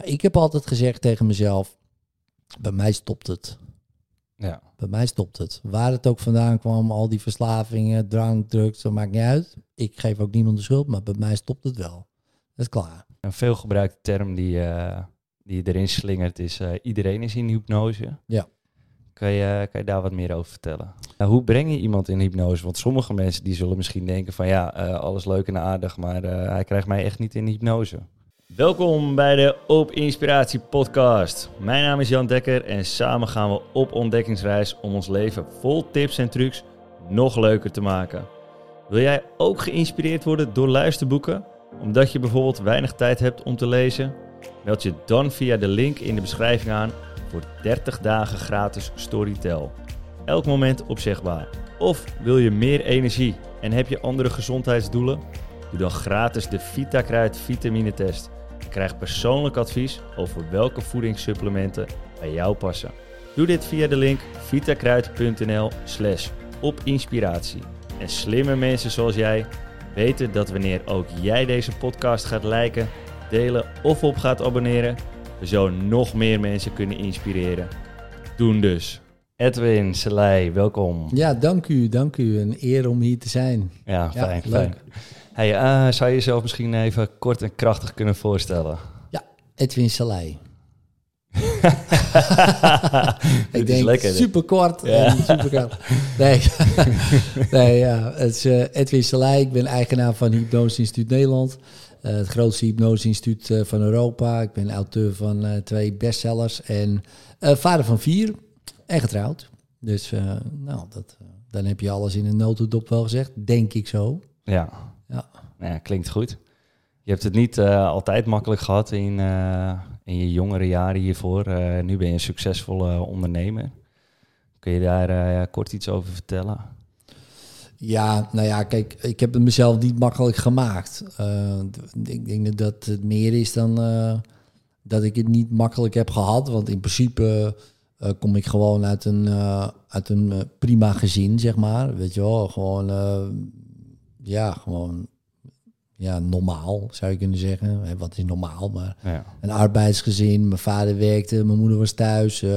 Maar ik heb altijd gezegd tegen mezelf, bij mij stopt het. Ja. Bij mij stopt het. Waar het ook vandaan kwam, al die verslavingen, drank, drugs, dat maakt niet uit. Ik geef ook niemand de schuld, maar bij mij stopt het wel. Dat is klaar. Een veelgebruikte term die, eh, die erin slingert is eh, iedereen is in hypnose. Ja. Kan je, kan je daar wat meer over vertellen? Nou, hoe breng je iemand in hypnose? Want sommige mensen die zullen misschien denken van ja, eh, alles leuk en aardig, maar hij krijgt mij echt niet in hypnose. Welkom bij de Op Inspiratie podcast. Mijn naam is Jan Dekker en samen gaan we op ontdekkingsreis om ons leven vol tips en trucs nog leuker te maken. Wil jij ook geïnspireerd worden door luisterboeken? Omdat je bijvoorbeeld weinig tijd hebt om te lezen? Meld je dan via de link in de beschrijving aan voor 30 dagen gratis Storytel. Elk moment opzegbaar. Of wil je meer energie en heb je andere gezondheidsdoelen? Doe dan gratis de VitaKruid vitamine test. En krijg persoonlijk advies over welke voedingssupplementen bij jou passen. Doe dit via de link vitakruid.nl slash opinspiratie. En slimme mensen zoals jij weten dat wanneer ook jij deze podcast gaat liken, delen of op gaat abonneren, we zo nog meer mensen kunnen inspireren. Doen dus. Edwin, Selei, welkom. Ja, dank u, dank u. Een eer om hier te zijn. Ja, Ja, fijn, leuk. fijn. Hey, eh, zou je jezelf misschien even kort en krachtig kunnen voorstellen? Edwin Salai. Ik denk lekker. dit. super kort Ja. en super kort. Nee, nee ja, het is eh, Edwin Salai. Ik ben eigenaar van Hypnose Instituut Nederland. Eh, het grootste hypnose instituut van Europa. Ik ben auteur van twee bestsellers en vader van vier en getrouwd. Dus nou, dat, dan heb je alles in een notendop wel gezegd, denk ik zo. Ja. Ja. Klinkt goed. Je hebt het niet eh, altijd makkelijk gehad in, eh, in je jongere jaren hiervoor. Eh, nu ben je een succesvolle ondernemer. Kun je daar kort iets over vertellen? Ja, nou ja, kijk, ik heb het mezelf niet makkelijk gemaakt. Ik denk dat het meer is dan dat ik het niet makkelijk heb gehad. Want in principe kom ik gewoon uit een, uit een prima gezin, zeg maar. Weet je wel, gewoon, ja, gewoon, ja, normaal zou je kunnen zeggen. Wat is normaal, maar Ja. een arbeidsgezin. Mijn vader werkte, mijn moeder was thuis. eh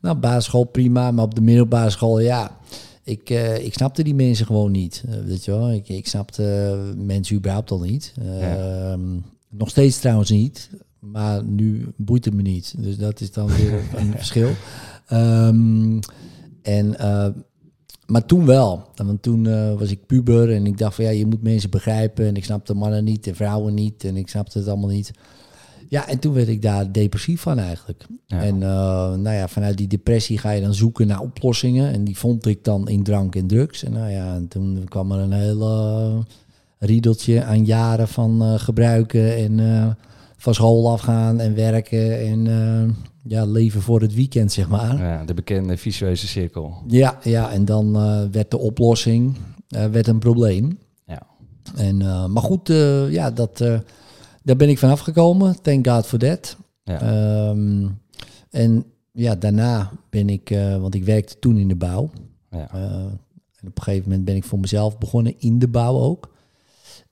nou, basisschool prima, maar op de middelbare school, ja. Ik, eh, ik snapte die mensen gewoon niet. eh, weet je wel, ik, ik snapte mensen überhaupt al niet. Ehm, Nog steeds trouwens niet, maar nu boeit het me niet. Dus dat is dan weer een verschil. Ehm, en, maar toen wel. Want toen eh, was ik puber en ik dacht van ja, je moet mensen begrijpen. En ik snapte mannen niet en vrouwen niet. En ik snapte het allemaal niet. Ja, en toen werd ik daar depressief van eigenlijk. Ja. En eh, nou ja, vanuit die depressie ga je dan zoeken naar oplossingen. En die vond ik dan in drank en drugs. En nou ja, en toen kwam er een hele riedeltje aan jaren van eh, gebruiken. En van school afgaan en werken. En ja, leven voor het weekend, zeg maar. Ja, de bekende visueuze cirkel. Ja, ja en dan eh, werd de oplossing eh, werd een probleem. Ja. En, eh, maar goed, ja, dat, daar ben ik van afgekomen. Thank God for that. Ja. Ehm, en ja, daarna ben ik, want ik werkte toen in de bouw. Ja. En op een gegeven moment ben ik voor mezelf begonnen in de bouw ook.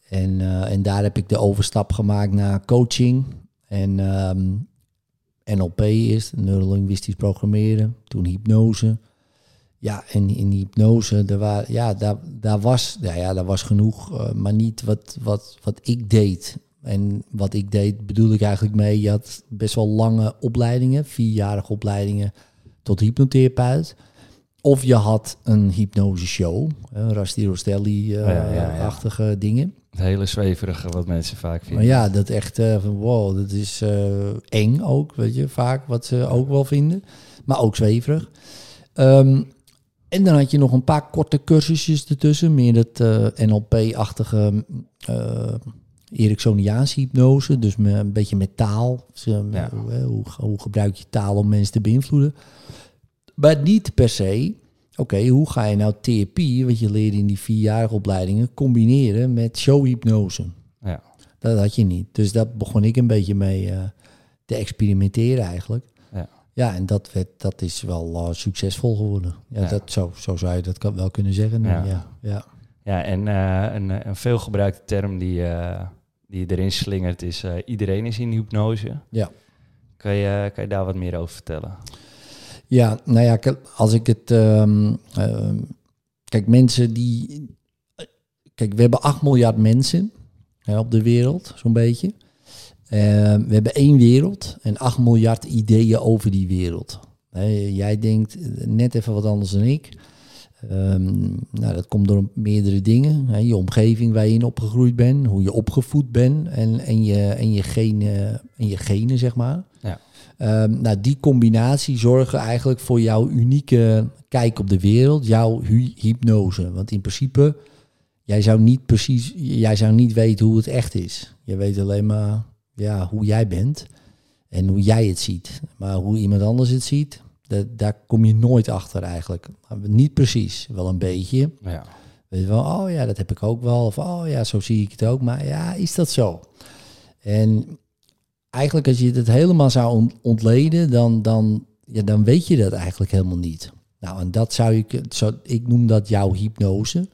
En, en daar heb ik de overstap gemaakt naar coaching. En ehm, NLP is, neurolinguistisch programmeren. Toen hypnose. Ja, en in hypnose, daar, waren, ja, daar, daar, was, ja, ja, daar was genoeg, eh, maar niet wat, wat, wat ik deed. En wat ik deed bedoel ik eigenlijk mee, je had best wel lange opleidingen, vierjarige opleidingen tot hypnotherapeut. Of je had een hypnoseshow, uh, Rasti Rostelli-achtige Ja, ja, ja. dingen. Het hele zweverige wat mensen vaak vinden. Maar ja, dat echt eh, van wow, dat is eh, eng ook, weet je, vaak wat ze ook wel vinden. Maar ook zweverig. Ehm, en dan had je nog een paar korte cursusjes ertussen, meer dat eh, NLP-achtige uh, Ericksoniaanse hypnose, dus met, een beetje met taal. Dus, Ja. hoe, hoe gebruik je taal om mensen te beïnvloeden? Maar niet per se, oké, hoe ga je nou therapie, wat je leerde in die vierjarige opleidingen, combineren met showhypnose? Ja. Dat had je niet. Dus daar begon ik een beetje mee eh, te experimenteren eigenlijk. Ja. Ja, en dat, werd, dat is wel eh, succesvol geworden. Ja, Ja. Dat, zo, zo zou je dat kan- wel kunnen zeggen. Ja. Ja. Ja, ja. En eh, een, een veelgebruikte term die, die erin slingert is... iedereen is in hypnose. Ja. Kan je, kan je daar wat meer over vertellen? Ja, nou ja, als ik het. ehm, ehm, kijk, mensen die. Kijk, we hebben 8 miljard mensen hè, op de wereld, zo'n beetje. Ehm, we hebben één wereld en 8 miljard ideeën over die wereld. Jij denkt eh, net even wat anders dan ik. Nou, dat komt door meerdere dingen. Hè, je omgeving waar je in opgegroeid bent, hoe je opgevoed bent en, en, je, en, je, genen, en je genen, zeg maar. Ja. Ehm, nou, die combinatie zorgen eigenlijk voor jouw unieke kijk op de wereld, jouw hy- hypnose. Want in principe, jij zou niet precies, jij zou niet weten hoe het echt is. Je weet alleen maar ja, hoe jij bent en hoe jij het ziet. Maar hoe iemand anders het ziet, dat, daar kom je nooit achter eigenlijk. Niet precies, wel een beetje. Ja. Weet je wel, oh ja, dat heb ik ook wel. Of oh ja, zo zie ik het ook. Maar ja, is dat zo? En eigenlijk als je het helemaal zou ont- ontleden, dan, dan, ja, dan weet je dat eigenlijk helemaal niet. Nou, en dat zou ik, zo, ik noem dat jouw hypnose.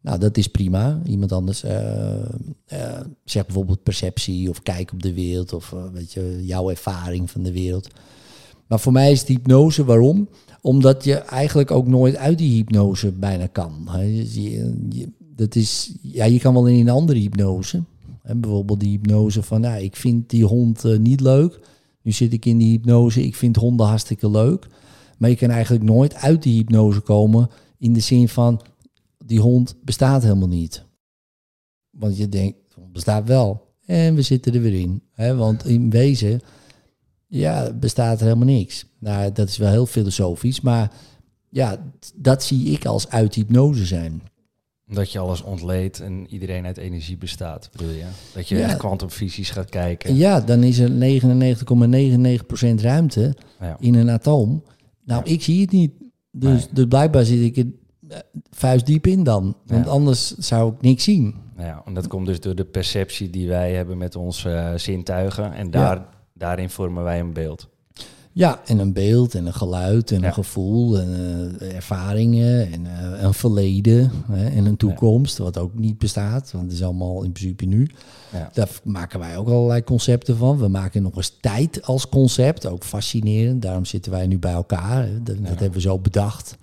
Nou, dat is prima. Iemand anders eh, eh, zegt bijvoorbeeld perceptie of kijk op de wereld of eh, weet je, jouw ervaring van de wereld. Maar voor mij is het hypnose, waarom? Omdat je eigenlijk ook nooit uit die hypnose bijna kan. dat is, ja, je kan wel in een andere hypnose. Hè, bijvoorbeeld die hypnose van, nou, ik vind die hond eh, niet leuk. Nu zit ik in die hypnose, ik vind honden hartstikke leuk. Maar je kan eigenlijk nooit uit die hypnose komen in de zin van, die hond bestaat helemaal niet. Want je denkt, de hond bestaat wel. En we zitten er weer in. Hè? Want in wezen, ja, bestaat er helemaal niks. Nou, dat is wel heel filosofisch, maar ja, dat zie ik als uit hypnose zijn. Dat je alles ontleedt en iedereen uit energie bestaat, bedoel je? Dat je Ja. echt kwantumfysisch gaat kijken. Ja, dan is er 99,99% ruimte Ja. in een atoom. Nou, ik zie het niet. Dus, Nee. dus blijkbaar zit ik er eh, vuistdiep in dan. Want anders zou ik niks zien. Ja, en dat komt dus door de perceptie die wij hebben met onze eh, zintuigen. En daar, daarin vormen wij een beeld. Ja, en een beeld en een geluid en Ja. een gevoel en eh, ervaringen en eh, een verleden hè, en een toekomst, wat ook niet bestaat, want het is allemaal in principe nu. Ja. Daar maken wij ook allerlei concepten van. We maken nog eens tijd als concept, ook fascinerend. Daarom zitten wij nu bij elkaar. hè. Dat, dat hebben we zo bedacht.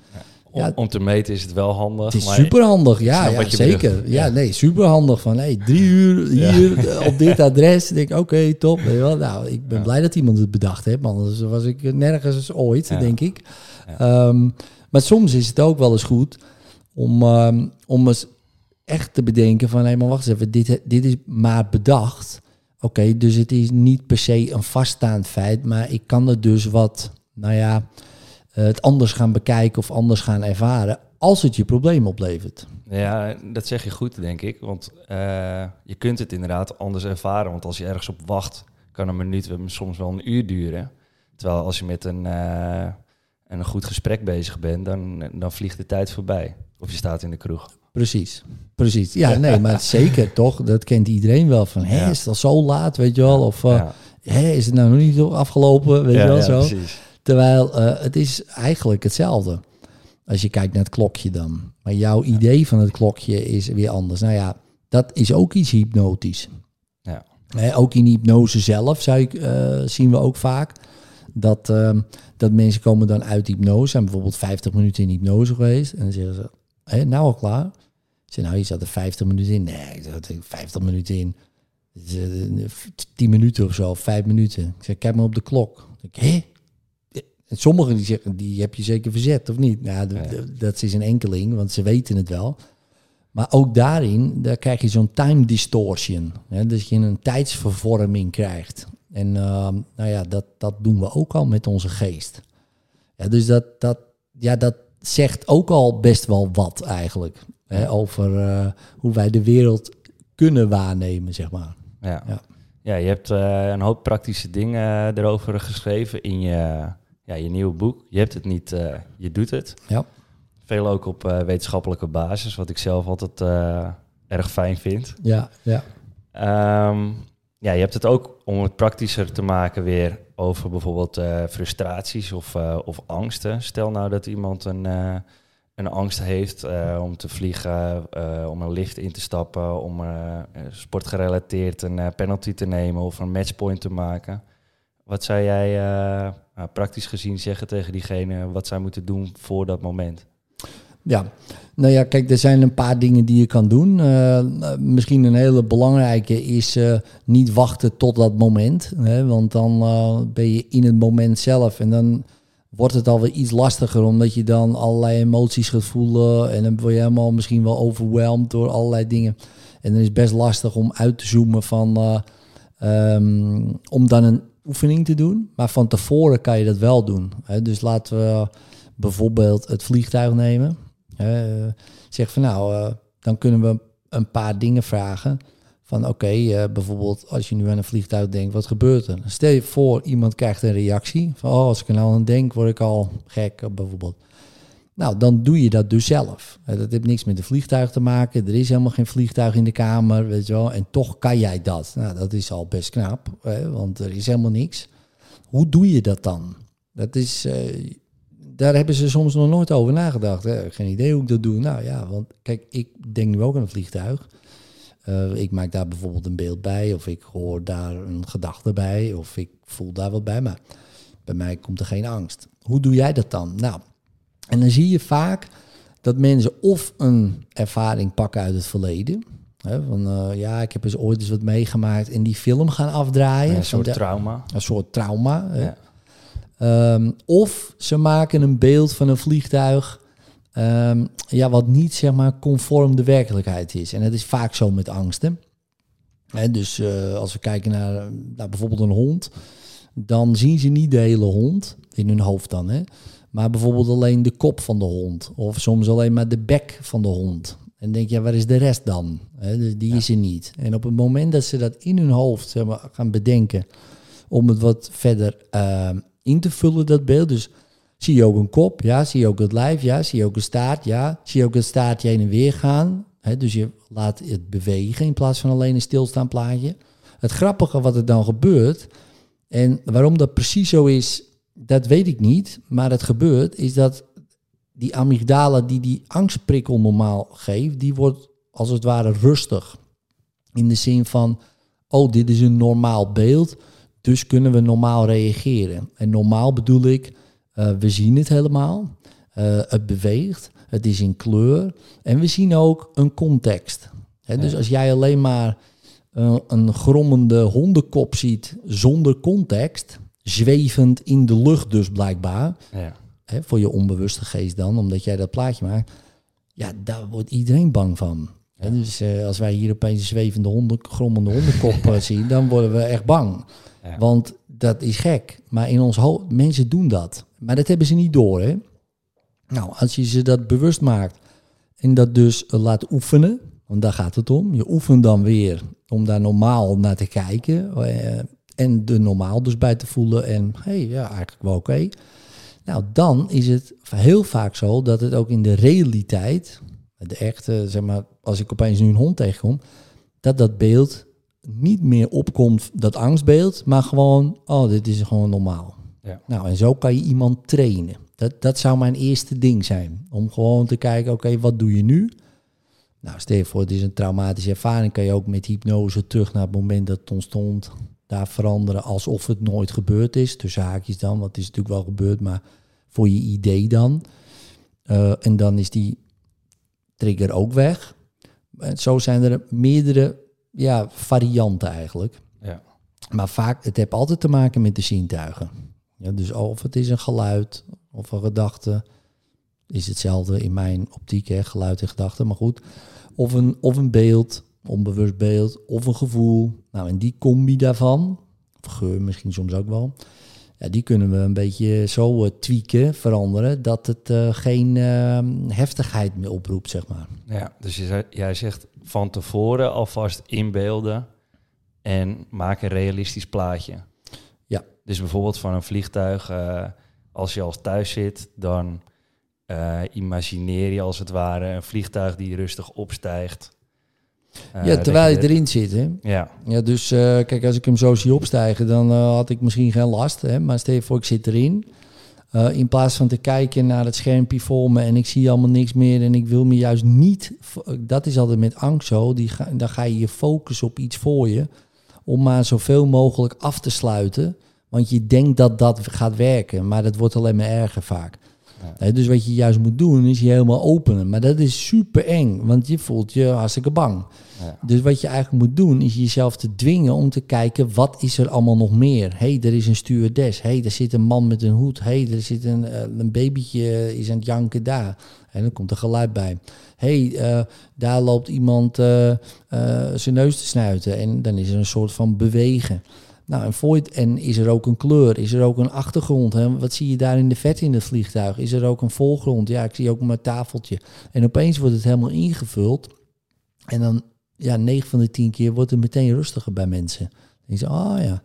Om, Ja. om te meten is het wel handig. Het is maar- superhandig, ja, ja zeker. Ja, nee, superhandig. Van hey, drie uur hier eh, op dit adres. Denk, oké, top. Weet je wel. Nou, ik ben blij dat iemand het bedacht heeft, want anders was ik nergens ooit, denk ik. Ehm, maar soms is het ook wel eens goed om, ehm, om eens echt te bedenken van, hé, maar wacht eens even, dit, dit is maar bedacht. Oké, dus het is niet per se een vaststaand feit, maar ik kan het dus wat, nou ja, het anders gaan bekijken of anders gaan ervaren als het je probleem oplevert. Ja, dat zeg je goed, denk ik. Want eh, je kunt het inderdaad anders ervaren. Want als je ergens op wacht, kan een minuut soms wel een uur duren. Terwijl als je met een, eh, een goed gesprek bezig bent, dan, dan vliegt de tijd voorbij. Of je staat in de kroeg. Precies, precies. Ja, nee, maar zeker toch, dat kent iedereen wel van, hé, Ja. is het al zo laat, weet je wel? Of, eh, ja, hé, is het nou nog niet afgelopen, weet je wel ja, zo? precies. Terwijl eh, het is eigenlijk hetzelfde. Als je kijkt naar het klokje dan. Maar jouw idee van het klokje is weer anders. Nou ja, dat is ook iets hypnotisch. Ja. Hè, ook in hypnose zelf zou ik, eh, zien we ook vaak dat, ehm, dat mensen komen dan uit hypnose. Zijn bijvoorbeeld 50 minuten in hypnose geweest. En dan zeggen ze, hé, nou al klaar? Ik zeg, nou, je zat er 50 minuten in. Nee, ik zat er 50 minuten in. Het is, eh, 10 minuten of zo, 5 minuten. Ik zeg, kijk maar op de klok. Ik, hé? En sommigen die zeggen, die heb je zeker verzet, of niet? Nou, dat is een enkeling, want ze weten het wel. Maar ook daarin, daar krijg je zo'n time distortion. Hè, dus je een tijdsvervorming krijgt. En ehm, nou ja, dat, dat doen we ook al met onze geest. Ja, dus dat, dat, ja, dat zegt ook al best wel wat eigenlijk. Hè, over eh, hoe wij de wereld kunnen waarnemen, zeg maar. Ja. Ja. Ja. je hebt eh, een hoop praktische dingen erover geschreven in je, ja, je nieuwe boek. Je hebt het niet, eh, je doet het. Ja. Veel ook op eh, wetenschappelijke basis, wat ik zelf altijd eh, erg fijn vind. Ja, ja. Ehm, ja, je hebt het ook om het praktischer te maken weer over bijvoorbeeld frustraties of, of angsten. Stel nou dat iemand een, een angst heeft om te vliegen, om een lift in te stappen, om sportgerelateerd een penalty te nemen of een matchpoint te maken. Wat zou jij uh, nou, praktisch gezien zeggen tegen diegene wat zij moeten doen voor dat moment? Ja, nou ja, kijk, er zijn een paar dingen die je kan doen. Uh, misschien een hele belangrijke is uh, niet wachten tot dat moment. Hè, want dan ben je in het moment zelf en dan wordt het alweer iets lastiger, omdat je dan allerlei emoties gaat voelen en dan word je helemaal misschien wel overweldigd door allerlei dingen. En dan is best lastig om uit te zoomen van, um, om dan een oefening te doen. Maar van tevoren kan je dat wel doen. Hè. Dus laten we bijvoorbeeld het vliegtuig nemen. Uh, zeg van nou, uh, dan kunnen we een paar dingen vragen. Van oké, uh, bijvoorbeeld als je nu aan een vliegtuig denkt, wat gebeurt er? Stel je voor, iemand krijgt een reactie van oh, als ik er nou aan denk, word ik al gek bijvoorbeeld. Nou, dan doe je dat dus zelf. Dat heeft niks met een vliegtuig te maken. Er is helemaal geen vliegtuig in de kamer, weet je wel. En toch kan jij dat. Nou, dat is al best knap, hè, want er is helemaal niks. Hoe doe je dat dan? Dat is, uh, daar hebben ze soms nog nooit over nagedacht. Hè. Geen idee hoe ik dat doe. Nou ja, want kijk, ik denk nu ook aan een vliegtuig. Uh, ik maak daar bijvoorbeeld een beeld bij, of ik hoor daar een gedachte bij, of ik voel daar wat bij. Maar bij mij komt er geen angst. Hoe doe jij dat dan? Nou, en dan zie je vaak dat mensen of een ervaring pakken uit het verleden. Hè, van uh, ja, ik heb eens ooit eens wat meegemaakt en die film gaan afdraaien. een soort trauma. Een soort trauma. Ja. Um, of ze maken een beeld van een vliegtuig. Um, ja, wat niet zeg maar conform de werkelijkheid is. En dat is vaak zo met angsten. Hè, dus uh, als we kijken naar, naar bijvoorbeeld een hond, dan zien ze niet de hele hond in hun hoofd dan. Hè? Maar bijvoorbeeld alleen de kop van de hond. Of soms alleen maar de bek van de hond. En denk je, ja, waar is de rest dan? He, dus die ja. is er niet. En op het moment dat ze dat in hun hoofd zeg maar, gaan bedenken, om het wat verder uh, in te vullen, dat beeld. Dus zie je ook een kop, ja, zie je ook het lijf, ja, zie je ook een staart, ja, zie je ook een staartje heen en weer gaan. He, dus je laat het bewegen in plaats van alleen een stilstaan plaatje. Het grappige wat er dan gebeurt, en waarom dat precies zo is, dat weet ik niet. Maar het gebeurt is dat die amygdala die die angstprikkel normaal geeft, die wordt als het ware rustig. In de zin van, oh, dit is een normaal beeld, dus kunnen we normaal reageren. En normaal bedoel ik, uh, we zien het helemaal, uh, het beweegt, het is in kleur en we zien ook een context. He, dus als jij alleen maar uh, een grommende hondenkop ziet zonder context, zwevend in de lucht dus blijkbaar. Ja. Hè, voor je onbewuste geest dan, omdat jij dat plaatje maakt. Ja, daar wordt iedereen bang van. Ja. dus uh, als wij hier opeens een zwevende honden, grommende hondenkop zien, dan worden we echt bang. Ja. Want dat is gek. Maar in ons hoofd, mensen doen dat. Maar dat hebben ze niet door, hè. Nou, als je ze dat bewust maakt en dat dus uh, laat oefenen, want daar gaat het om. Je oefent dan weer om daar normaal naar te kijken. En de normaal dus bij te voelen. En hé, hey, ja, eigenlijk wel oké. Nou, dan is het heel vaak zo dat het ook in de realiteit, de echte, zeg maar, als ik opeens nu een hond tegenkom, dat dat beeld niet meer opkomt, dat angstbeeld, maar gewoon, oh, dit is gewoon normaal. Ja. Nou, en zo kan je iemand trainen. Dat, dat zou mijn eerste ding zijn. Om gewoon te kijken, oké, wat doe je nu? Nou, stel je voor, het is een traumatische ervaring, kan je ook met hypnose terug naar het moment dat het ontstond daar veranderen alsof het nooit gebeurd is. Tussen haakjes dan, want het is natuurlijk wel gebeurd, maar voor je idee dan. Uh, en dan is die trigger ook weg. En zo zijn er meerdere ja, varianten eigenlijk. Ja. Maar vaak, het heeft altijd te maken met de zintuigen. Ja, dus of het is een geluid of een gedachte, is hetzelfde in mijn optiek, hè, geluid en gedachte, maar goed. Of een, of een beeld, onbewust beeld of een gevoel. Nou, en die combi daarvan, of geur misschien soms ook wel, ja, die kunnen we een beetje zo uh, tweaken, veranderen, dat het uh, geen uh, heftigheid meer oproept, zeg maar. Ja, dus je, jij zegt van tevoren alvast inbeelden en maak een realistisch plaatje. Ja. Dus bijvoorbeeld van een vliegtuig, uh, als je al thuis zit, dan imagineer je als het ware een vliegtuig die rustig opstijgt ja, terwijl je, erin zit. Hè? Ja. ja dus uh, kijk, als ik hem zo zie opstijgen, dan uh, had ik misschien geen last. Hè? Maar stel je voor, ik zit erin. in plaats van te kijken naar het schermpje voor me en ik zie allemaal niks meer en ik wil me juist niet. Dat is altijd met angst zo. Die ga, dan ga je je focussen op iets voor je. Om maar zoveel mogelijk af te sluiten. Want je denkt dat dat gaat werken, maar dat wordt alleen maar erger vaak. Ja. Dus wat je juist moet doen, is je helemaal openen. Maar dat is super eng, want je voelt je hartstikke bang. Ja. Dus wat je eigenlijk moet doen, is jezelf te dwingen om te kijken, wat is er allemaal nog meer? Hé, hey, er is een stewardess. Hé, hey, er zit een man met een hoed. Hé, hey, er zit een, eh, een babytje, is aan het janken daar. En dan komt er geluid bij. Hé, hey, eh, daar loopt iemand eh, zijn neus te snuiten. En dan is er een soort van bewegen. Nou, en, het- en is er ook een kleur? Is er ook een achtergrond? Hè? Wat zie je daar in de vet in het vliegtuig? Is er ook een voorgrond? Ja, ik zie ook mijn tafeltje. En opeens wordt het helemaal ingevuld. En dan, ja, 9 van de 10 keer wordt het meteen rustiger bij mensen. Denk je, oh ja.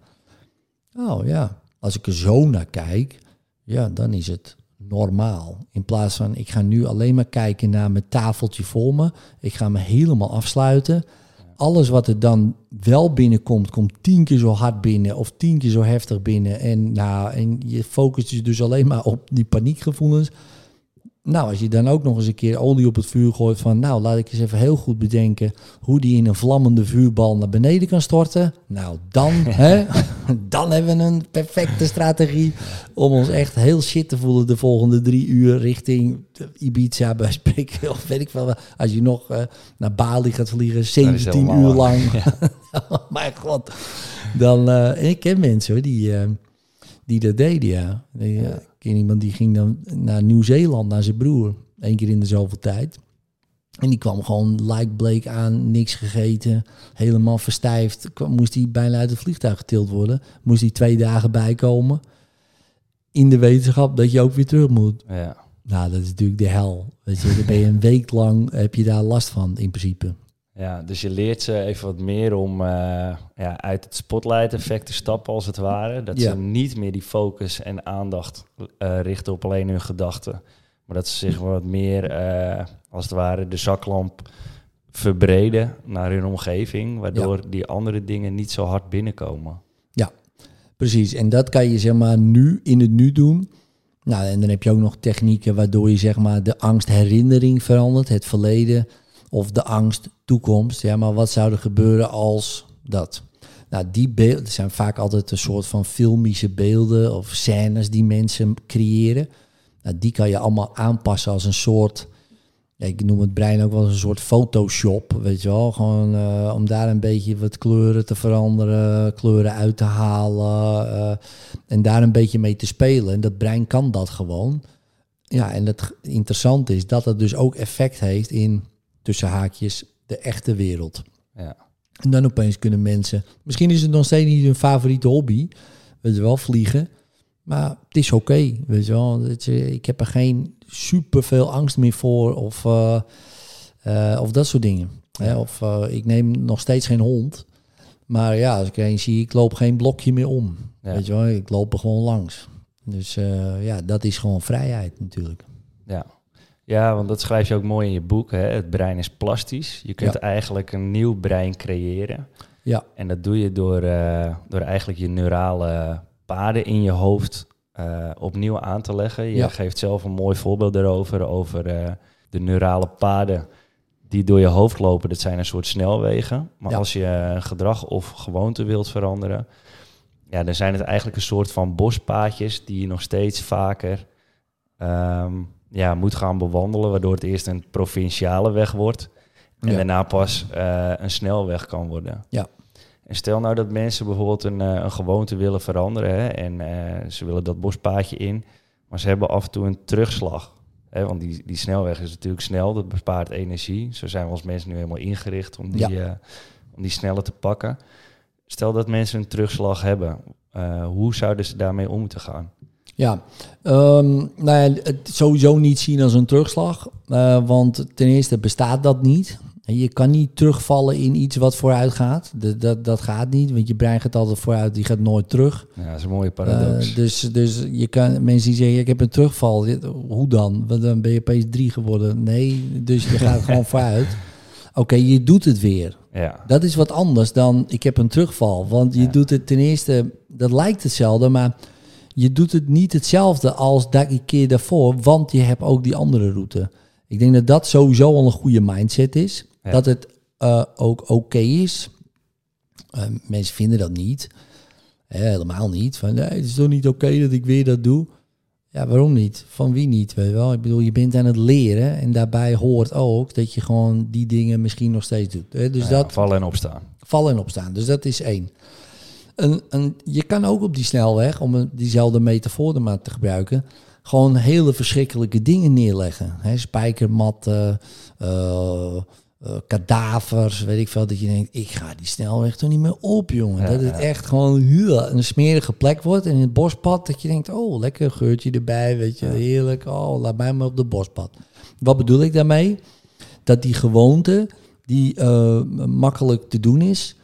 Oh ja. Als ik er zo naar kijk, ja, dan is het normaal. In plaats van, ik ga nu alleen maar kijken naar mijn tafeltje voor me. Ik ga me helemaal afsluiten. Alles wat er dan wel binnenkomt, komt tien keer zo hard binnen of tien keer zo heftig binnen. En, nou, en je focust je dus alleen maar op die paniekgevoelens. Nou, als je dan ook nog eens een keer olie op het vuur gooit van, nou, laat ik eens even heel goed bedenken hoe die in een vlammende vuurbal naar beneden kan storten. Nou, dan, hè, dan hebben we een perfecte strategie om ons echt heel shit te voelen de volgende drie uur richting Ibiza bij spreken. Of weet ik veel. Als je nog eh, naar Bali gaat vliegen, 17 helemaal uur lang. lang. oh mijn god. Dan, eh, ik ken mensen hoor, die, eh, die dat deden, ja. Die, eh, Ken iemand die ging dan naar Nieuw-Zeeland, naar zijn broer. Eén keer in de zoveel tijd. En die kwam gewoon like bleek aan, niks gegeten, helemaal verstijfd. Kwam, moest hij bijna uit het vliegtuig getild worden. Moest hij twee dagen bijkomen. In de wetenschap dat je ook weer terug moet. Ja. Nou, dat is natuurlijk de hel. Weet je, dan ben je een week lang, heb je daar last van in principe. Ja, dus je leert ze even wat meer om eh, ja, uit het spotlight-effect te stappen, als het ware. Dat Ja. ze niet meer die focus en aandacht eh, richten op alleen hun gedachten. Maar dat ze zich wat meer, eh, als het ware, de zaklamp verbreden naar hun omgeving. Waardoor die andere dingen niet zo hard binnenkomen. Precies, en dat kan je zeg maar nu in het nu doen. Nou, en dan heb je ook nog technieken waardoor je zeg maar de angst herinnering verandert, het verleden, of de angst toekomst. Ja, maar wat zou er gebeuren als dat? Nou, die beelden zijn vaak altijd een soort van filmische beelden of scènes die mensen creëren. Nou, die kan je allemaal aanpassen als een soort, ik noem het brein ook wel een soort Photoshop, weet je wel. Gewoon eh, om daar een beetje wat kleuren te veranderen, kleuren uit te halen eh, en daar een beetje mee te spelen. En dat brein kan dat gewoon. Ja, en het interessante is dat het dus ook effect heeft in, tussen haakjes, de echte wereld. Ja. En dan opeens kunnen mensen, misschien is het nog steeds niet hun favoriete hobby, weet je wel, vliegen. Maar het is oké, weet je wel. Eh, ik heb er geen super veel angst meer voor of, eh, eh, of dat soort dingen. Hè? Of ik neem nog steeds geen hond. Maar ja, als ik er een zie, ik loop geen blokje meer om. Ja. Weet je wel, ik loop er gewoon langs. Dus ja, dat is gewoon vrijheid natuurlijk. Ja. Ja, want dat schrijf je ook mooi in je boek. Hè? Het brein is plastisch. Je kunt Ja. eigenlijk een nieuw brein creëren. Ja, En dat doe je door, eh, door eigenlijk je neurale paden in je hoofd eh, opnieuw aan te leggen. Je Ja. geeft zelf een mooi voorbeeld daarover, over eh, de neurale paden die door je hoofd lopen. Dat zijn een soort snelwegen. Maar Ja. als je gedrag of gewoonte wilt veranderen, ja, dan zijn het eigenlijk een soort van bospaadjes die je nog steeds vaker ehm, ja, moet gaan bewandelen, waardoor het eerst een provinciale weg wordt. En Ja. daarna pas eh, een snelweg kan worden. Ja. En stel nou dat mensen bijvoorbeeld een, eh, een gewoonte willen veranderen hè, en eh, ze willen dat bospaadje in, maar ze hebben af en toe een terugslag. Hè, want die, die snelweg is natuurlijk snel, dat bespaart energie. Zo zijn we als mensen nu helemaal ingericht om die, eh, om die sneller te pakken. Stel dat mensen een terugslag hebben, hoe zouden ze daarmee om moeten gaan? Ja, Ehm, nou ja, het sowieso niet zien als een terugslag. eh, want ten eerste bestaat dat niet. En Je kan niet terugvallen in iets wat vooruit gaat. Dat, dat, dat gaat niet, want je brein gaat altijd vooruit, die gaat nooit terug. Ja, dat is een mooie paradox. Eh, dus, dus je kan mensen die zeggen, ik heb een terugval. Hoe dan? Want dan ben je opeens drie geworden. Nee, dus je gaat gewoon vooruit. Oké, je doet het weer. ja. Dat is wat anders dan ik heb een terugval. Want je Ja. doet het ten eerste, dat lijkt hetzelfde, maar je doet het niet hetzelfde als dat een keer daarvoor, want je hebt ook die andere route. Ik denk dat dat sowieso al een goede mindset is. Ja. Dat het eh, ook oké is. Eh, mensen vinden dat niet. Helemaal niet. Van, nee, het is toch niet oké dat ik weer dat doe? Ja, waarom niet? Van wie niet? Weet je wel? Ik bedoel, je bent aan het leren en daarbij hoort ook dat je gewoon die dingen misschien nog steeds doet. Dus Nou ja, dat vallen en opstaan. vallen en opstaan. Dus dat is één. Een, een, je kan ook op die snelweg, om een- diezelfde metafoor er maar te gebruiken, gewoon hele verschrikkelijke dingen neerleggen. Hè, spijkermatten, eh, kadavers, weet ik veel. Dat je denkt, ik ga die snelweg toch niet meer op, jongen. Ja, dat het ja. echt gewoon heel een smerige plek wordt. En in het bospad, dat je denkt, oh, lekker geurtje erbij, weet je, Ja. heerlijk. Oh, laat mij maar op de bospad. Wat bedoel ik daarmee? Dat die gewoonte, die eh, makkelijk te doen is,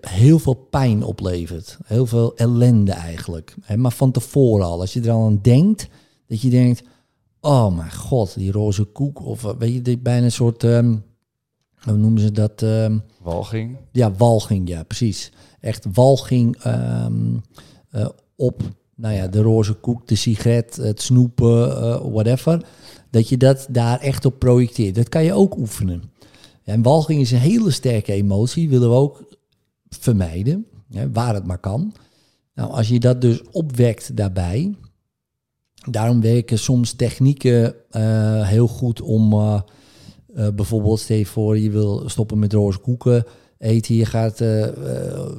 heel veel pijn oplevert. Heel veel ellende eigenlijk. Maar van tevoren al. Als je er al aan denkt, dat je denkt... Oh mijn god, die roze koek. Of eh, weet je, dit bijna een soort... ehm, hoe noemen ze dat? ehm, Walging. ja, walging, ja, precies. Echt walging ehm, eh, op nou ja, de roze koek, de sigaret, het snoepen, eh, whatever. Dat je dat daar echt op projecteert. Dat kan je ook oefenen. En walging is een hele sterke emotie, willen we ook vermijden, hè, waar het maar kan. Nou, als je dat dus opwekt daarbij, daarom werken soms technieken eh, heel goed om eh, eh, bijvoorbeeld, stel voor, je wil stoppen met roze koeken eten. Je gaat, eh, eh,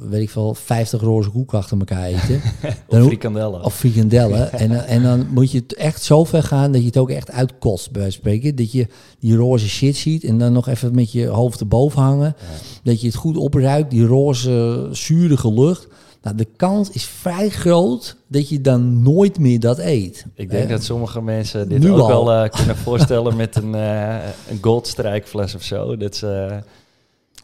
weet ik veel, 50 roze koeken achter elkaar eten. Of frikandellen. of frikandellen. en, dan- en dan moet je het echt zo ver gaan dat je het ook echt uitkost, bij wijze van spreken. Dat je die roze shit ziet en dan nog even met je hoofd erboven hangen. Dat je het goed opruikt, die roze, zurige lucht. Nou, de kans is vrij groot dat je dan nooit meer dat eet. Ik denk dat sommige mensen dit ook al. wel eh, kunnen voorstellen met een, eh een goldstrijkfles of zo. Dat ze,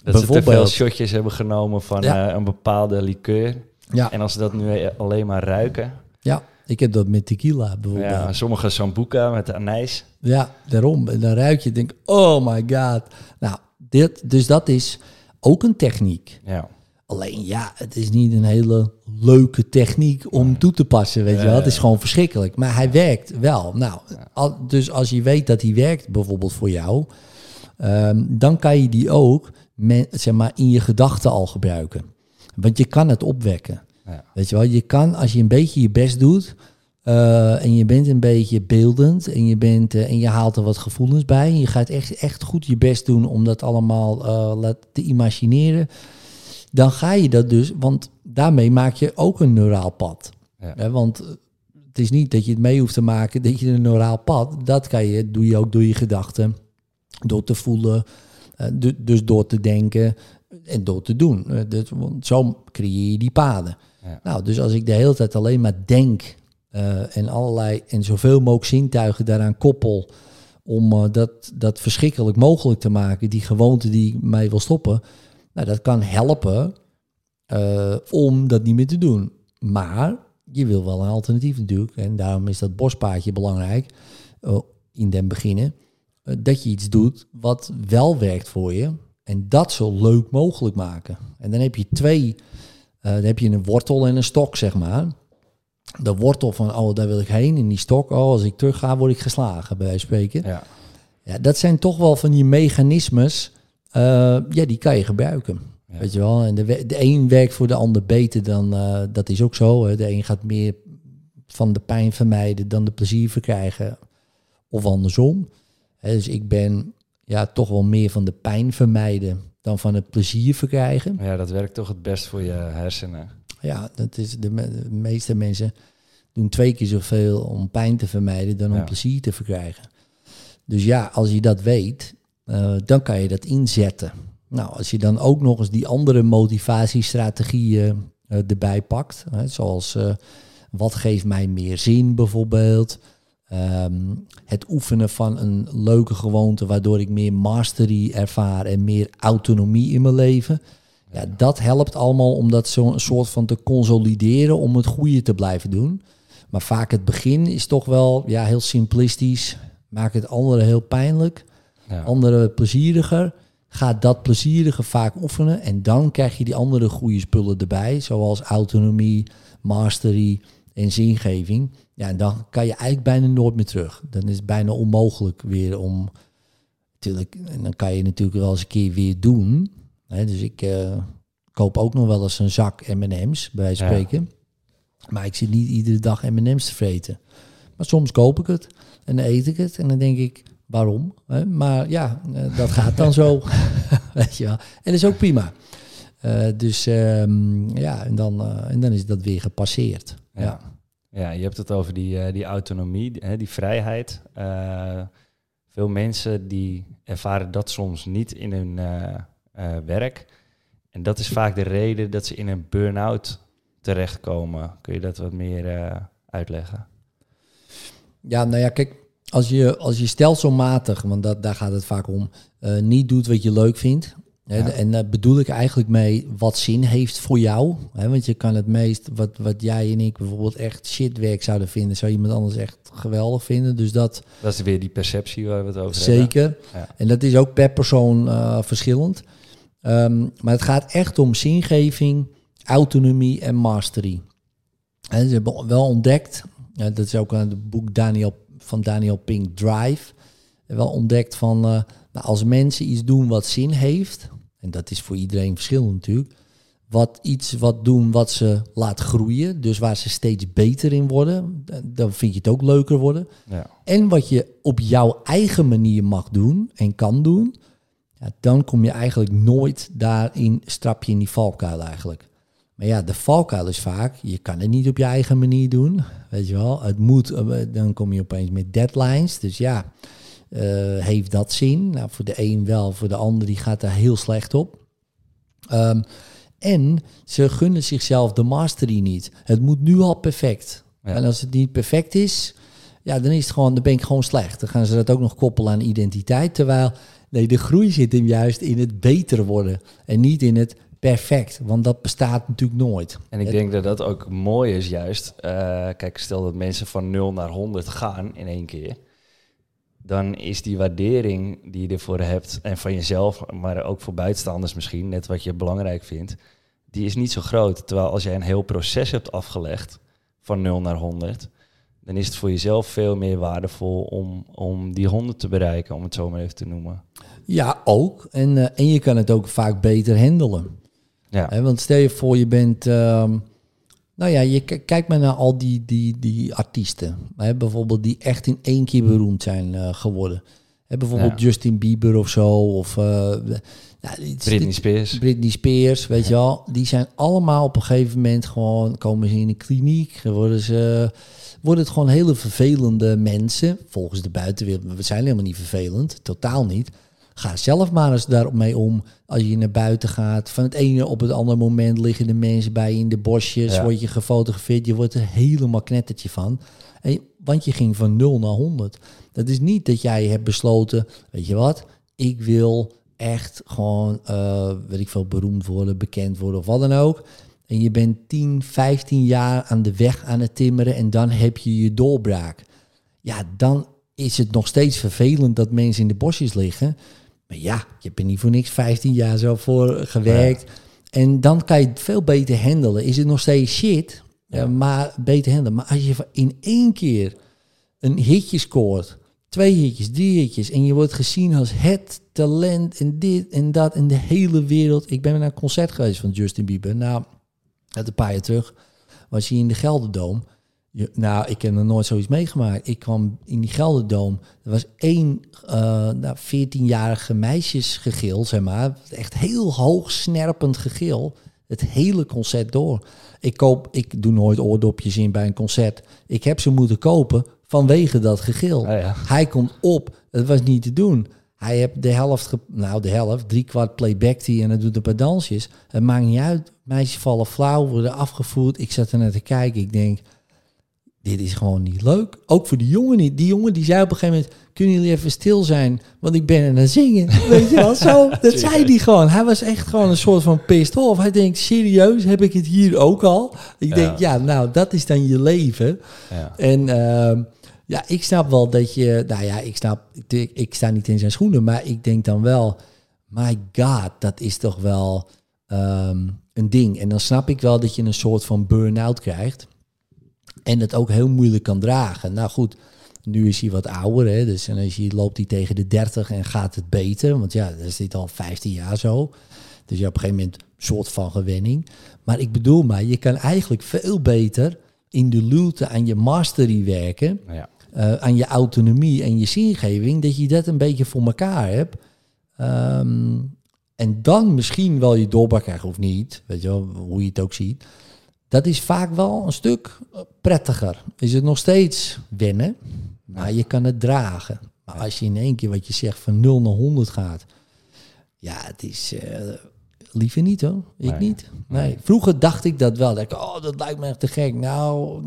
dat ze te veel shotjes hebben genomen van Ja. eh, een bepaalde liqueur. Ja, En als ze dat nu alleen maar ruiken. ja, ik heb dat met tequila bijvoorbeeld. Ja, sommige sambuca met anijs. Ja, daarom. En dan ruik je en denk, oh my god. Nou, dit, dus dat is ook een techniek. Ja. Alleen ja, het is niet een hele leuke techniek om toe te passen, weet je wel. Het is gewoon verschrikkelijk. Maar hij werkt wel. Nou, al- dus als je weet dat hij werkt, bijvoorbeeld voor jou, ehm, dan kan je die ook zeg maar, in je gedachten al gebruiken. Want je kan het opwekken. Ja. Weet je wel, je kan als je een beetje je best doet eh, en je bent een beetje beeldend en je, bent, eh, en je haalt er wat gevoelens bij en je gaat echt, echt goed je best doen om dat allemaal eh, te imagineren, dan ga je dat dus, want daarmee maak je ook een neuraal pad. Ja. Hè, want het is niet dat je het mee hoeft te maken, dat je een neuraal pad, dat kan je, doe je ook door je gedachten, door te voelen, dus door te denken en door te doen. Eh, dus, want zo creëer je die paden. Ja. Nou, dus als ik de hele tijd alleen maar denk eh, en allerlei en zoveel mogelijk zintuigen daaraan koppel om eh, dat, dat verschrikkelijk mogelijk te maken, die gewoonte die mij wil stoppen, nou, dat kan helpen eh, om dat niet meer te doen. Maar je wil wel een alternatief natuurlijk. En daarom is dat bospaadje belangrijk eh, in den beginnen. Eh, dat je iets doet wat wel werkt voor je. En dat zo leuk mogelijk maken. En dan heb je twee. eh, dan heb je een wortel en een stok, zeg maar. De wortel van, oh, daar wil ik heen. En die stok, oh, als ik terug ga, word ik geslagen, bij wijze van spreken. Ja. Ja, dat zijn toch wel van die mechanismes. eh, ja, die kan je gebruiken. Ja. Weet je wel? En de, de een werkt voor de ander beter dan. dat is ook zo. Hè. De een gaat meer van de pijn vermijden dan de plezier verkrijgen. Of andersom. Dus ik ben ja, toch wel meer van de pijn vermijden dan van het plezier verkrijgen. ja, dat werkt toch het best voor je hersenen. Ja, dat is de, me- de meeste mensen doen twee keer zoveel om pijn te vermijden dan om Ja. plezier te verkrijgen. Dus ja, als je dat weet, eh, dan kan je dat inzetten. Nou, als je dan ook nog eens die andere motivatiestrategieën eh, erbij pakt, hè, zoals eh, wat geeft mij meer zin bijvoorbeeld, Ehm, het oefenen van een leuke gewoonte waardoor ik meer mastery ervaar en meer autonomie in mijn leven. Ja, dat helpt allemaal om dat zo'n soort van te consolideren om het goede te blijven doen. Maar vaak het begin is toch wel ja, heel simplistisch. Maak het anderen heel pijnlijk, Ja. anderen plezieriger. Ga dat plezierige vaak oefenen en dan krijg je die andere goede spullen erbij, zoals autonomie, mastery en zingeving. Ja, en dan kan je eigenlijk bijna nooit meer terug. Dan is het bijna onmogelijk weer om. Natuurlijk, en dan kan je natuurlijk wel eens een keer weer doen. Hè, dus ik eh, koop ook nog wel eens een zak M&M's, bij Ja. spreken. Maar ik zit niet iedere dag M&M's te vreten. Maar soms koop ik het en dan eet ik het. En dan denk ik, waarom? Hè? Maar ja, eh, dat gaat dan zo. Weet je wel. En dat is ook prima. Uh, dus um, ja, en dan, en dan is dat weer gepasseerd. Ja, ja. Ja je hebt het over die, die autonomie, hè, die vrijheid. veel mensen die ervaren dat soms niet in hun werk. En dat is vaak de reden dat ze in een burn-out terechtkomen. Kun je dat wat meer uitleggen? Ja, nou ja, kijk, als je, als je stelselmatig, want dat, daar gaat het vaak om, niet doet wat je leuk vindt. Hè, en daar bedoel ik eigenlijk mee wat zin heeft voor jou. Hè, want je kan het meest, wat, wat jij en ik bijvoorbeeld echt shitwerk zouden vinden, zou iemand anders echt geweldig vinden. Dus dat. Dat is weer die perceptie waar we het over zeker. hebben. Zeker. En dat is ook per persoon uh, verschillend. Um, maar het gaat echt om zingeving, autonomie en mastery. En ze hebben wel ontdekt, dat is ook aan het boek Daniel van Daniel Pink Drive wel ontdekt van uh, nou, als mensen iets doen wat zin heeft, en dat is voor iedereen verschillend natuurlijk, wat iets wat doen wat ze laat groeien, dus waar ze steeds beter in worden, dan vind je het ook leuker worden. Ja. En wat je op jouw eigen manier mag doen en kan doen, ja, dan kom je eigenlijk nooit daarin, strap je in die valkuil eigenlijk. Maar ja, de valkuil is vaak, je kan het niet op je eigen manier doen. Weet je wel, het moet, eh, dan kom je opeens met deadlines. Dus ja, uh, heeft dat zin? Nou, voor de een wel, voor de ander die gaat daar heel slecht op. Um, en ze gunnen zichzelf de mastery niet. Het moet nu al perfect. Ja. En als het niet perfect is, ja, dan is het gewoon, dan ben ik gewoon slecht. Dan gaan ze dat ook nog koppelen aan identiteit. Terwijl, nee, de groei zit hem juist in het beter worden. En niet in het perfect, want dat bestaat natuurlijk nooit. En ik denk dat dat ook mooi is juist. Uh, kijk, stel dat mensen van 0 naar 100 gaan in één keer. Dan is die waardering die je ervoor hebt en van jezelf, maar ook voor buitenstaanders misschien, net wat je belangrijk vindt, die is niet zo groot. Terwijl als jij een heel proces hebt afgelegd van 0 naar 100, dan is het voor jezelf veel meer waardevol om, om die 100 te bereiken, om het zo maar even te noemen. Ja, ook. En, uh, en je kan het ook vaak beter handelen. Ja. want stel je voor, je bent. Um, nou ja, je kijkt maar naar al die, die, die artiesten. Hè, bijvoorbeeld die echt in één keer beroemd zijn uh, geworden. Hè, bijvoorbeeld ja. Justin Bieber of zo. Of uh, nou, Britney Spears. Britney Spears, weet je wel. Die zijn allemaal op een gegeven moment gewoon... komen ze in een kliniek, worden ze... Worden het gewoon hele vervelende mensen. Volgens de buitenwereld. We zijn helemaal niet vervelend. Totaal niet. Ga zelf maar eens daarmee om. Als je naar buiten gaat. Van het ene op het andere moment liggen de mensen bij je in de bosjes. Word je gefotografeerd. Je wordt er helemaal knettertje van. En, want je ging van 0 naar 100. Dat is niet dat jij hebt besloten. Weet je wat? Ik wil echt gewoon, uh, weet ik veel, beroemd worden, bekend worden of wat dan ook. En je bent 10, 15 jaar aan de weg aan het timmeren en dan heb je je doorbraak. Ja, dan is het nog steeds vervelend dat mensen in de bosjes liggen. Maar ja, je hebt er niet voor niks 15 jaar zo voor gewerkt. En dan kan je het veel beter handelen. Is het nog steeds shit, ja. maar beter handelen. Maar als je in één keer een hitje scoort, twee hitjes, drie hitjes, en je wordt gezien als het talent en dit en dat in de hele wereld. Ik ben naar een concert geweest van Justin Bieber. Nou, dat een paar jaar terug was hij in de Gelderdoom nou, ik heb er nooit zoiets meegemaakt. Ik kwam in die Gelderdoom. Er was één uh, nou, 14-jarige meisjesgegil, zeg maar. Echt heel hoog snerpend gegil. Het hele concert door. Ik, koop, ik doe nooit oordopjes in bij een concert. Ik heb ze moeten kopen vanwege dat gegil. Oh ja. Hij komt op. Het was niet te doen. Hij heeft de helft, nou de helft, drie kwart playback die en hij doet een paar dansjes. Het maakt niet uit. Meisjes vallen flauw, worden afgevoerd. Ik zat er net te kijken. Ik denk, dit is gewoon niet leuk. Ook voor die jongen niet. Die jongen die zei op een gegeven moment, kunnen jullie even stil zijn? Want ik ben aan het zingen. Weet je wel, zo. Dat zei hij gewoon. Hij was echt gewoon een soort van pissed off. Hij denkt, serieus, heb ik het hier ook al? Ik denk, ja, nou, dat is dan je leven. Ja. En uh, ja, ik snap wel dat je, nou ja, ik snap, ik, ik, sta niet in zijn schoenen, maar ik denk dan wel, my god, dat is toch wel um, een ding. En dan snap ik wel dat je een soort van burn-out krijgt. En het ook heel moeilijk kan dragen. Nou goed, nu is hij wat ouder. Hè, dus en als je loopt hij tegen de 30 en gaat het beter. Want ja, dat is dit al 15 jaar zo. Dus je hebt op een gegeven moment een soort van gewenning. Maar ik bedoel maar, je kan eigenlijk veel beter in de luwte aan je mastery werken, Ja. eh, aan je autonomie en je zingeving, dat je dat een beetje voor elkaar hebt. Ehm, en dan misschien wel je doorbraak krijgen of niet, weet je wel, hoe je het ook ziet. Dat is vaak wel een stuk prettiger. Is het nog steeds wennen, maar je kan het dragen. Maar als je in één keer wat je zegt van 0 naar 100 gaat, ja, het is eh, liever niet hoor. Ik Nee. niet. Nee. Vroeger dacht ik dat wel. Dat ik, oh, dat lijkt me echt te gek. Nou,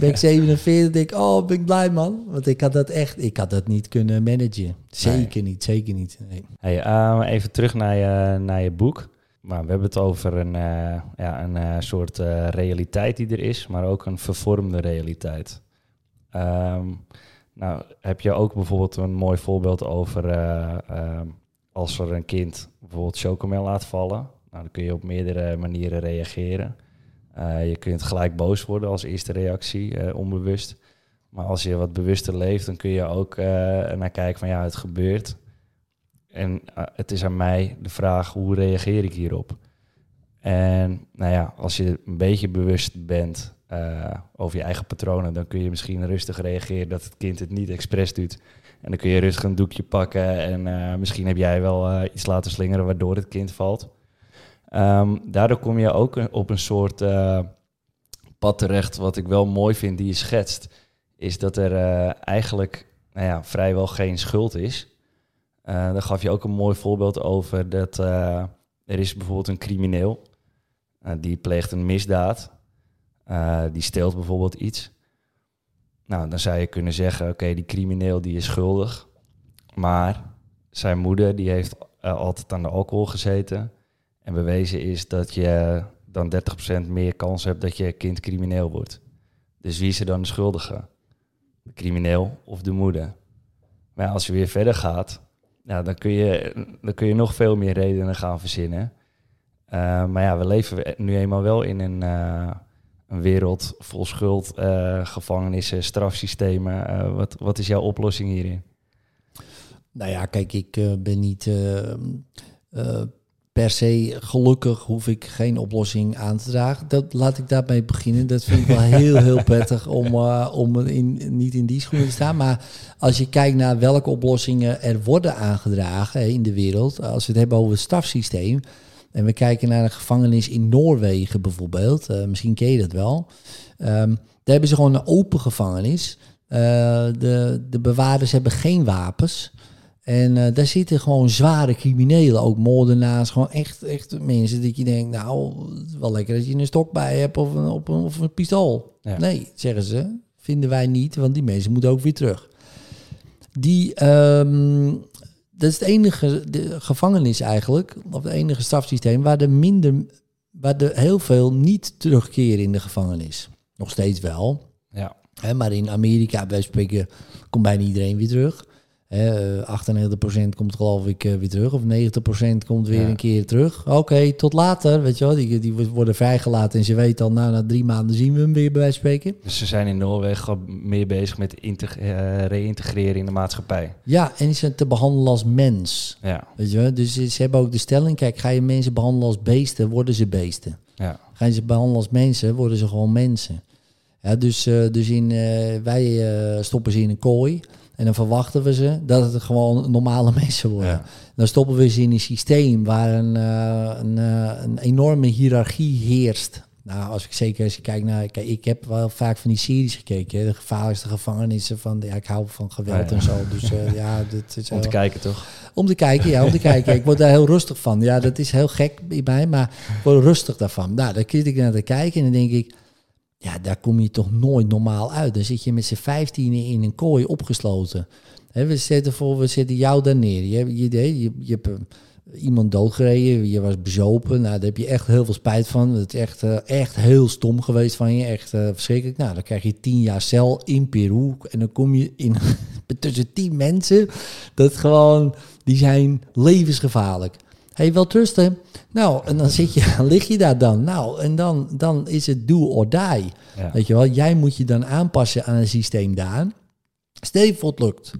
ben ik 47, denk ik, oh, ben ik blij man. Want ik had dat echt, ik had dat niet kunnen managen. Zeker niet, zeker niet. Nee. Hey, eh, even terug naar je, naar je boek. Maar we hebben het over een, eh, ja, een eh, soort eh, realiteit die er is, maar ook een vervormde realiteit. Ehm, nou, heb je ook bijvoorbeeld een mooi voorbeeld over eh, ehm, als er een kind bijvoorbeeld chocomel laat vallen. Nou, dan kun je op meerdere manieren reageren. Je kunt gelijk boos worden als eerste reactie, onbewust. Maar als je wat bewuster leeft, dan kun je ook naar kijken van ja, het gebeurt. En eh, het is aan mij de vraag, hoe reageer ik hierop? En nou ja, als je een beetje bewust bent eh, over je eigen patronen, dan kun je misschien rustig reageren dat het kind het niet expres doet. En dan kun je rustig een doekje pakken en eh, misschien heb jij wel iets laten slingeren waardoor het kind valt. Ehm, daardoor kom je ook op een soort pad terecht, wat ik wel mooi vind, die je schetst, is dat er eigenlijk nou ja, vrijwel geen schuld is. Eh daar gaf je ook een mooi voorbeeld over dat eh, er is bijvoorbeeld een crimineel eh, die pleegt een misdaad, die steelt bijvoorbeeld iets. Nou, dan zou je kunnen zeggen, oké, die crimineel die is schuldig, maar zijn moeder die heeft altijd aan de alcohol gezeten en bewezen is dat je dan 30% meer kans hebt dat je kind crimineel wordt. Dus wie is er dan de schuldige? De crimineel of de moeder? Maar als je weer verder gaat, ja, dan, kun je, dan kun je nog veel meer redenen gaan verzinnen. Eh, maar ja, we leven nu eenmaal wel in een, eh, een wereld vol schuld, eh, gevangenissen, strafsystemen. Wat, wat is jouw oplossing hierin? Nou ja, kijk, ik ben niet per se gelukkig, hoef ik geen oplossing aan te dragen. Dat, laat ik daarmee beginnen. Dat vind ik wel heel, heel prettig om, eh, om in, niet in die schoenen te staan. Maar als je kijkt naar welke oplossingen er worden aangedragen in de wereld, als we het hebben over het strafsysteem. En we kijken naar een gevangenis in Noorwegen bijvoorbeeld, eh, misschien ken je dat wel. Ehm, daar hebben ze gewoon een open gevangenis. Eh, de, de bewaarders hebben geen wapens. En eh, daar zitten gewoon zware criminelen, ook moordenaars, gewoon echt, echt mensen dat je denkt, nou, wel lekker dat je een stok bij hebt of een, of een, of een pistool. Ja. Nee, zeggen ze, vinden wij niet, want die mensen moeten ook weer terug. Die, ehm, dat is het enige de gevangenis eigenlijk, of het enige strafsysteem waar er minder, waar er heel veel niet terugkeren in de gevangenis. Nog steeds wel, Ja, Hè, maar in Amerika, bij spreken, komt bijna iedereen weer terug. Hè, eh, 98% komt geloof ik eh, weer terug. Of 90% komt weer Ja. een keer terug. Oké, tot later. Weet je wel, die, die worden vrijgelaten en ze weten al, nou, na drie maanden zien we hem weer bij wijze van spreken. dus ze zijn in Noorwegen meer bezig met eh, reïntegreren in de maatschappij. Ja, en het te behandelen als mens. Ja, Weet je wel? Dus ze hebben ook de stelling, kijk, ga je mensen behandelen als beesten, worden ze beesten. ja, Ga je ze behandelen als mensen, worden ze gewoon mensen. Ja, dus, dus in, wij stoppen ze in een kooi en dan verwachten we ze dat het gewoon normale mensen worden. ja. Dan stoppen we ze in een systeem waar een, eh, een, eh, een enorme hiërarchie heerst. Nou, als ik zeker als je kijkt naar, kijk, ik heb wel vaak van die series gekeken, hè, de gevaarlijkste gevangenissen van, ja, ik hou van geweld ja. en zo. Dus eh, ja, dit is Om te kijken toch? om te kijken, ja, om te kijken. Ik word daar heel rustig van. Ja, dat is heel gek bij mij, maar ik word rustig daarvan. Nou, dan zit ik naar te kijken en dan denk ik, ja, daar kom je toch nooit normaal uit. Dan zit je met z'n vijftienen in een kooi opgesloten. Hè, we zetten voor, we zetten jou daar neer. Je, je, je, je hebt eh, iemand doodgereden, je was bezopen. Nou, daar heb je echt heel veel spijt van. Het is echt, eh, echt heel stom geweest van je. Echt eh, verschrikkelijk. Nou, dan krijg je tien jaar cel in Peru. En dan kom je in, tussen tien mensen. Dat gewoon, die zijn levensgevaarlijk. Hey, wel trusten. Nou, en dan zit je, lig je daar dan. Nou, en dan, dan is het do or die. Ja. Weet je wel, jij moet je dan aanpassen aan het systeem daar. Stel je voor het lukt.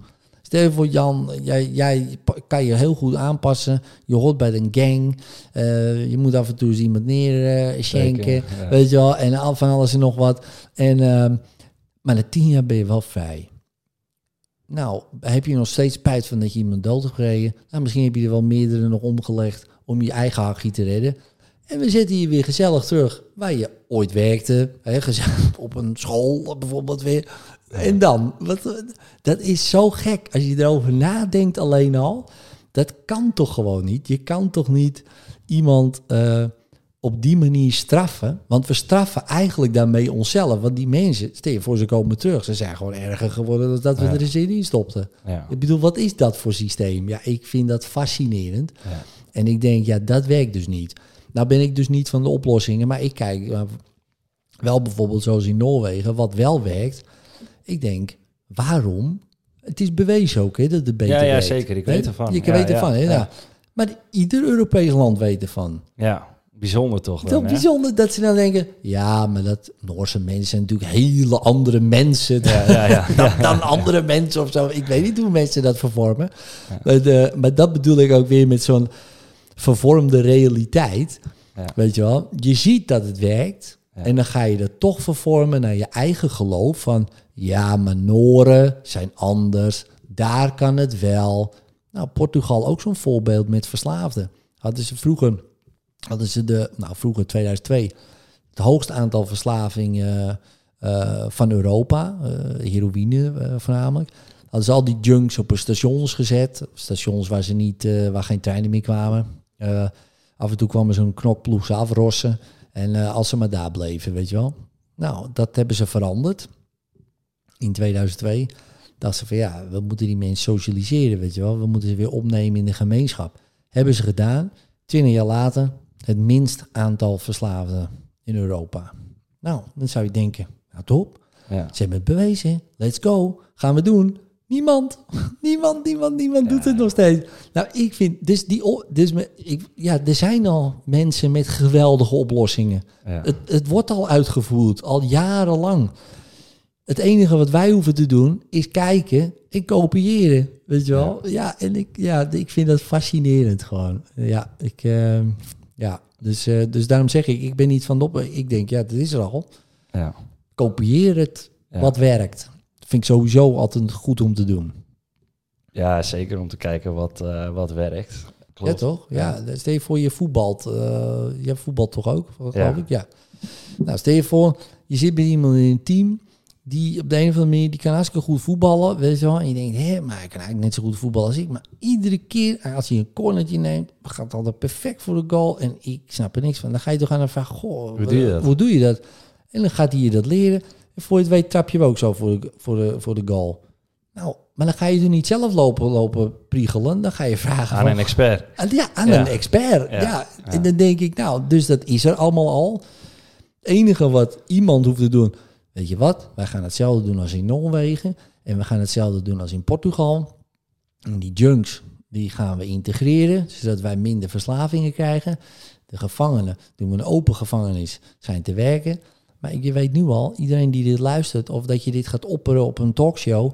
Stel je voor, Jan, jij, jij kan je heel goed aanpassen. Je hoort bij een gang. Eh, je moet af en toe eens iemand neer schenken. Zeker, ja. Weet je wel, en al van alles en nog wat. En, ehm, maar na tien jaar ben je wel vrij. Nou, heb je nog steeds spijt van dat je iemand dood hebt gereden? Nou, misschien heb je er wel meerdere nog omgelegd om je eigen hachje te redden. En we zetten je weer gezellig terug waar je ooit werkte. Hè, gezellig op een school bijvoorbeeld weer. En dan, wat, dat is zo gek als je erover nadenkt alleen al. Dat kan toch gewoon niet? Je kan toch niet iemand eh, op die manier straffen? Want we straffen eigenlijk daarmee onszelf. Want die mensen, stel je voor ze komen terug. Ze zijn gewoon erger geworden dan dat we Ja. er eens in stopten. Ja. Ik bedoel, wat is dat voor systeem? Ja, ik vind dat fascinerend. Ja. En ik denk, ja, dat werkt dus niet. Nou ben ik dus niet van de oplossingen, maar ik kijk eh, wel bijvoorbeeld zoals in Noorwegen, wat wel werkt. Ik denk, waarom? Het is bewezen ook hè, dat het beter Ja, ja, werkt. zeker. Ik weet ervan. Je weet ervan, hè? ja. Ja. Maar ieder Europees land weet ervan. Ja, bijzonder toch dan, bijzonder dat ze dan denken, ja, maar dat Noorse mensen zijn natuurlijk hele andere mensen Ja, ja, ja. dan, dan andere mensen of zo. Ik weet niet hoe mensen dat vervormen. Maar, de- maar dat bedoel ik ook weer met zo'n vervormde realiteit. Weet je wel? Je ziet dat het werkt. En dan ga je dat toch vervormen naar je eigen geloof. Van ja, maar Noren zijn anders. Daar kan het wel. Nou, Portugal ook zo'n voorbeeld met verslaafden. Hadden ze vroeger, hadden ze de, nou vroeger 2002, het hoogste aantal verslavingen eh, van Europa. eh, heroïne eh, voornamelijk. Hadden ze al die junks op stations gezet. Stations waar, ze niet, eh, waar geen treinen meer kwamen. Eh, af en toe kwam er zo'n knokploeg ze afrossen. En eh, als ze maar daar bleven, weet je wel. Nou, dat hebben ze veranderd. In 2002 dachten ze van ja, we moeten die mensen socialiseren, weet je wel. We moeten ze weer opnemen in de gemeenschap. Hebben ze gedaan. Twintig jaar later het minst aantal verslaafden in Europa. Nou, dan zou je denken, nou top. Ja. Ze hebben het bewezen. Let's go. Gaan we doen. Niemand. Niemand, niemand, niemand doet het nog steeds. Nou, ik vind... Dus die, dus me, ik, ja, er zijn al mensen met geweldige oplossingen. Ja. Het, het wordt al uitgevoerd. Al jarenlang. Het enige wat wij hoeven te doen is kijken en kopiëren. Weet je wel? Ja, en ik, ja, ik vind dat fascinerend gewoon. Ja, ik, eh, ja dus, eh, dus daarom zeg ik, ik ben niet van de op. Ik denk, ja, dat is er al. Ja. Kopieer het Ja. wat werkt. vind ik sowieso altijd goed om te doen. ja, zeker om te kijken wat, eh, wat werkt. Klopt. Ja, toch? Ja, stel je voor je voetbalt. eh, je voetbalt toch ook, geloof Ja. ik? Ja. Nou, stel je voor, je zit bij iemand in een team... die op de een of andere manier, die kan hartstikke goed voetballen, weet je wel. En je denkt, hé, maar hij kan eigenlijk net zo goed voetballen als ik. Maar iedere keer, als hij een cornertje neemt... gaat het altijd perfect voor de goal. En ik snap er niks van. Dan ga je toch aan de vraag, goh, Hoe doe je dat? Hoe doe je dat? En dan gaat hij je dat leren. En voor je het weet trap je hem ook zo voor de, voor de, voor de goal. Nou, maar dan ga je er niet zelf lopen, lopen priegelen. Dan ga je vragen Aan van, een expert. aan- Ja, aan Ja. een expert. Ja. Ja. En dan denk ik, nou, dus dat is er allemaal al. Het enige wat iemand hoeft te doen, weet je wat? Wij gaan hetzelfde doen als in Noorwegen. En we gaan hetzelfde doen als in Portugal. En die junks, die gaan we integreren, zodat wij minder verslavingen krijgen. De gevangenen, doen we een open gevangenis, zijn te werken. Maar je weet nu al, iedereen die dit luistert, of dat je dit gaat opperen op een talkshow,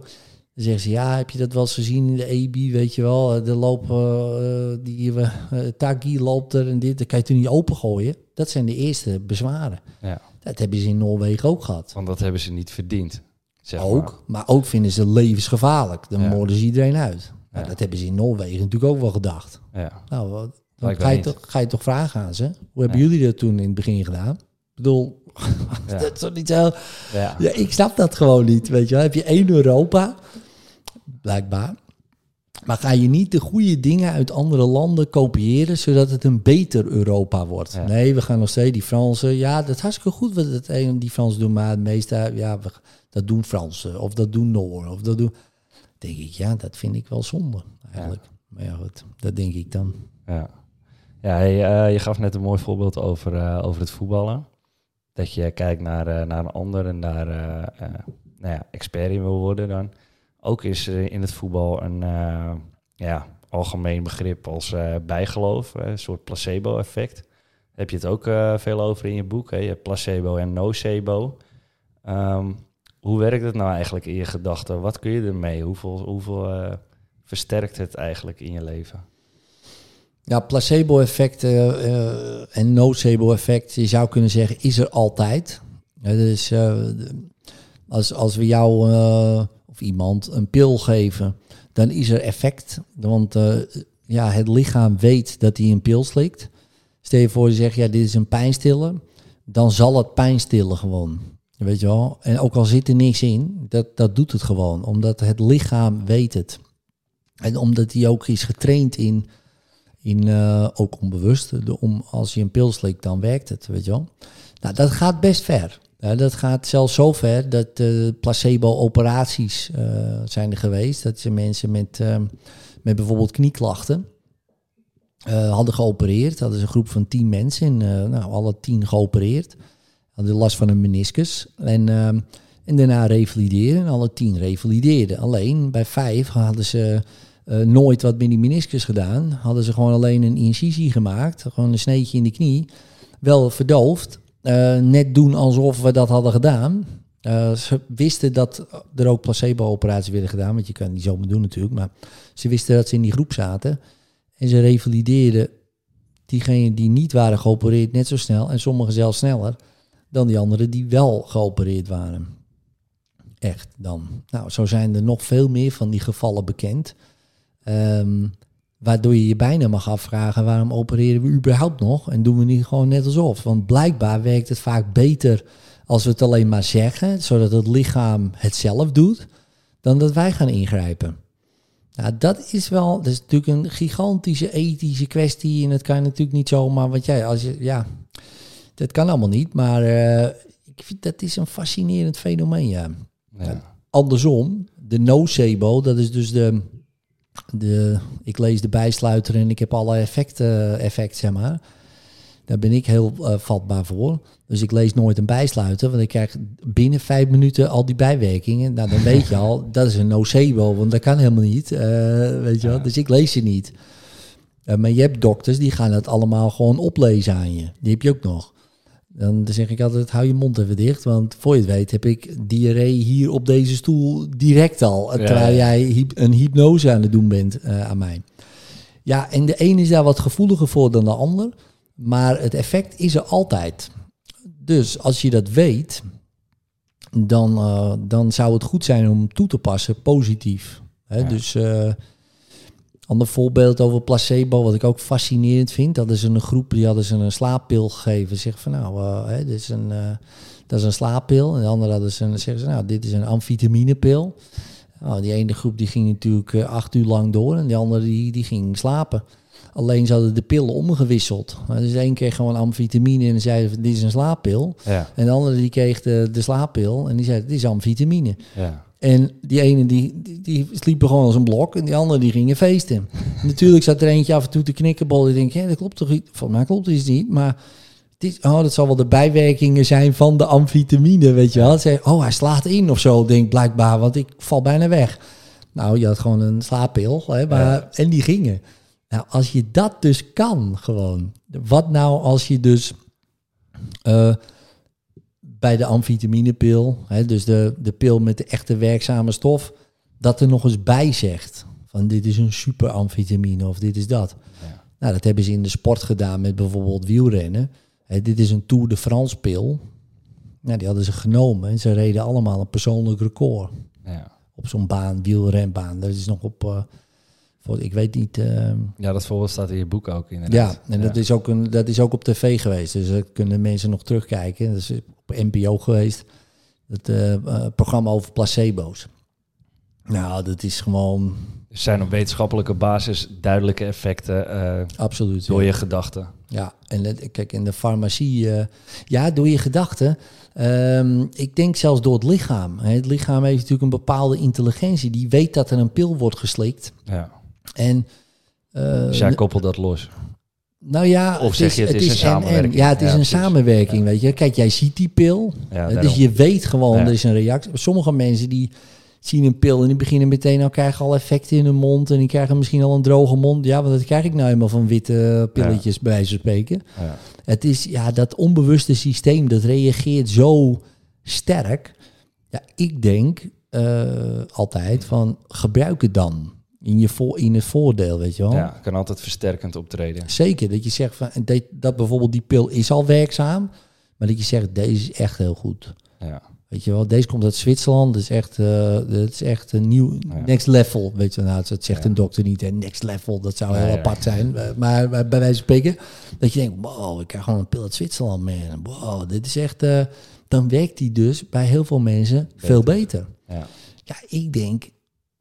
dan zeggen ze, ja, heb je dat wel eens gezien in de EB, weet je wel, er lopen, eh, die, uh, Taki loopt er en dit, dat kan je toen niet opengooien. Dat zijn de eerste bezwaren. Ja. Dat hebben ze in Noorwegen ook gehad. Want dat hebben ze niet verdiend. Zeg. Ook, maar ook vinden ze levensgevaarlijk. Dan Ja. moorden ze iedereen uit. Nou, Ja. Dat hebben ze in Noorwegen natuurlijk ook wel gedacht. Ja. Nou, dan ga je, toch, ga je toch vragen aan ze. Hoe hebben jullie dat toen in het begin gedaan? Ik bedoel, dat is toch niet zo... Ja. Ja, ik snap dat gewoon niet, weet je wel. Heb je één Europa, blijkbaar. Maar ga je niet de goede dingen uit andere landen kopiëren, zodat het een beter Europa wordt? Ja. Nee, we gaan nog steeds die Fransen. Ja, dat is hartstikke goed wat het die Fransen doen, maar het meeste, ja, we- dat doen Fransen of dat doen Noor of dat doen. Denk ik, ja, dat vind ik wel zonde eigenlijk. Maar ja, goed, dat denk ik dan. Ja, ja hey, eh, je gaf net een mooi voorbeeld over, eh, over het voetballen. Dat je kijkt naar, eh, naar een ander en daar nou ja, expert in wil worden dan. Ook is er in het voetbal een eh, ja, algemeen begrip als eh, bijgeloof, eh, een soort placebo-effect. Heb je het ook eh, veel over in je boek, hè? Je placebo en nocebo. Ehm, Hoe werkt het nou eigenlijk in je gedachten? Wat kun je ermee? Hoeveel, hoeveel eh, versterkt het eigenlijk in je leven? Ja, placebo-effect eh, eh, en nocebo-effect, je zou kunnen zeggen, is er altijd. Ja, dus eh, als, als we jou eh, iemand een pil geven, dan is er effect. Want eh, ja, het lichaam weet dat hij een pil slikt. Stel je voor, je zegt, ja, dit is een pijnstiller. Dan zal het pijn stillen gewoon. Weet je wel? En ook al zit er niks in, dat, dat doet het gewoon. Omdat het lichaam weet het. En omdat hij ook is getraind in, in uh, ook onbewust. De, om, als je een pil slikt, dan werkt het, weet je wel. Nou, dat gaat best ver. Ja, dat gaat zelfs zo ver dat placebo-operaties uh, zijn er geweest. Dat ze mensen met, uh, met bijvoorbeeld knieklachten uh, hadden geopereerd. Hadden ze een groep van tien mensen, en, uh, nou, alle tien geopereerd. Hadden last van een meniscus. En, uh, en daarna revalideren. En alle tien revalideerden. Alleen bij vijf hadden ze nooit wat met die meniscus gedaan. Hadden ze gewoon alleen een incisie gemaakt. Gewoon een sneetje in de knie. Wel verdoofd. Uh, net doen alsof we dat hadden gedaan. Uh, ze wisten dat er ook placebo-operaties werden gedaan. Want je kan het niet zomaar doen natuurlijk. Maar ze wisten dat ze in die groep zaten. En ze revalideerden diegenen die niet waren geopereerd net zo snel. En sommigen zelfs sneller dan die anderen die wel geopereerd waren. Echt dan. Nou, zo zijn er nog veel meer van die gevallen bekend. Um, waardoor je je bijna mag afvragen, waarom opereren we überhaupt nog? En doen we niet gewoon net alsof? Want blijkbaar werkt het vaak beter als we het alleen maar zeggen, zodat het lichaam het zelf doet, dan dat wij gaan ingrijpen. Nou, dat is wel, dat is natuurlijk een gigantische ethische kwestie. En dat kan je natuurlijk niet zomaar, want jij, als je, ja, dat kan allemaal niet. Maar uh, ik vind dat is een fascinerend fenomeen, ja. ja. Andersom, de nocebo, dat is dus de, de, ik lees de bijsluiter en ik heb alle effecten, effect, zeg maar. Daar ben ik heel uh, vatbaar voor. Dus ik lees nooit een bijsluiter, want ik krijg binnen vijf minuten al die bijwerkingen. Nou, dan weet je al, dat is een nocebo, want dat kan helemaal niet. Uh, weet je wel? Dus ik lees ze niet. Uh, maar je hebt dokters, die gaan het allemaal gewoon oplezen aan je. Die heb je ook nog. Dan zeg ik altijd, hou je mond even dicht. Want voor je het weet heb ik diarree hier op deze stoel direct al. Terwijl jij een hypnose aan het doen bent uh, aan mij. Ja, en de een is daar wat gevoeliger voor dan de ander. Maar het effect is er altijd. Dus als je dat weet, dan, uh, dan zou het goed zijn om toe te passen positief. Hè? Ja. Dus uh, ander voorbeeld over placebo, wat ik ook fascinerend vind. Dat is een groep die hadden ze een slaappil gegeven. Zeggen van nou, uh, hè, dit is een, dat is een slaappil. En de andere hadden ze een, zeggen ze nou, dit is een amfetaminepil. Nou, die ene groep die ging natuurlijk acht uur lang door en die andere die, die ging slapen. Alleen ze hadden de pillen omgewisseld. Dus één kreeg gewoon amfetamine en zeiden dit is een slaappil. Ja. En de andere die kreeg de, de slaappil en die zei dit is amfetamine. Ja. En die ene die, die, die sliepen gewoon als een blok en die andere die gingen feesten. Natuurlijk zat er eentje af en toe te knikkenbollen. Ik denk, hé, dat klopt toch niet? Van mij klopt het niet, maar... Dit, oh, dat zal wel de bijwerkingen zijn van de amfetamine, weet je wel. Zei, oh, hij slaat in of zo, denk blijkbaar, want ik val bijna weg. Nou, je had gewoon een slaappil, hè, maar, ja. en die gingen. Nou, als je dat dus kan, gewoon. Wat nou als je dus uh, bij de amfetaminepil, hè, dus de, de pil met de echte werkzame stof, dat er nog eens bij zegt. Van dit is een super amfetamine of dit is dat. Ja. Nou, dat hebben ze in de sport gedaan met bijvoorbeeld wielrennen. Hè, dit is een Tour de France pil. Nou, die hadden ze genomen en ze reden allemaal een persoonlijk record. Ja. Op zo'n baan, wielrenbaan. Dat is nog op... Uh, ik weet niet. Uh, ja, dat voorbeeld staat in je boek ook inderdaad. Ja, en ja. Dat, is ook een, dat is ook op tv geweest. Dus dat kunnen mensen nog terugkijken. Dat is op NPO geweest. Het uh, uh, programma over placebo's. Nou, dat is gewoon... Er zijn op wetenschappelijke basis duidelijke effecten Absoluut, door ja. je gedachten. Ja, en kijk, in de farmacie... ja, door je gedachten... Um, ik denk zelfs door het lichaam. Het lichaam heeft natuurlijk een bepaalde intelligentie. Die weet dat er een pil wordt geslikt. Ja. En, uh, dus jij koppelt dat los? Nou ja, of zeg je het, het is, is, een samenwerking? En, ja, het is ja, een samenwerking, ja. weet je. Kijk, jij ziet die pil, ja, dus je weet gewoon, er is een reactie. Sommige mensen die zien een pil en die beginnen meteen al krijgen al effecten in hun mond en die krijgen misschien al een droge mond. Ja, want dat krijg ik nou helemaal van witte pilletjes bij wijze van spreken. Het is ja, dat onbewuste systeem dat reageert zo sterk Ja, ik denk eh, altijd van gebruik het dan in, je voor, in het voordeel, weet je wel. Ja, kan altijd versterkend optreden. Zeker, dat je zegt van, dat, dat bijvoorbeeld die pil is al werkzaam, maar dat je zegt deze is echt heel goed. Ja. Weet je wel, deze komt uit Zwitserland. Dat is echt, uh, dat is echt een nieuw Ja. next level. Weet je, nou, dat zegt Ja. een dokter niet. Hè. Next level, dat zou heel apart zijn. Maar, maar bij wijze van spreken, dat je denkt, wow, ik krijg gewoon een pil uit Zwitserland, man. Wow, dit is echt. eh, dan werkt die dus bij heel veel mensen veel beter. Ja. Ja, ik denk,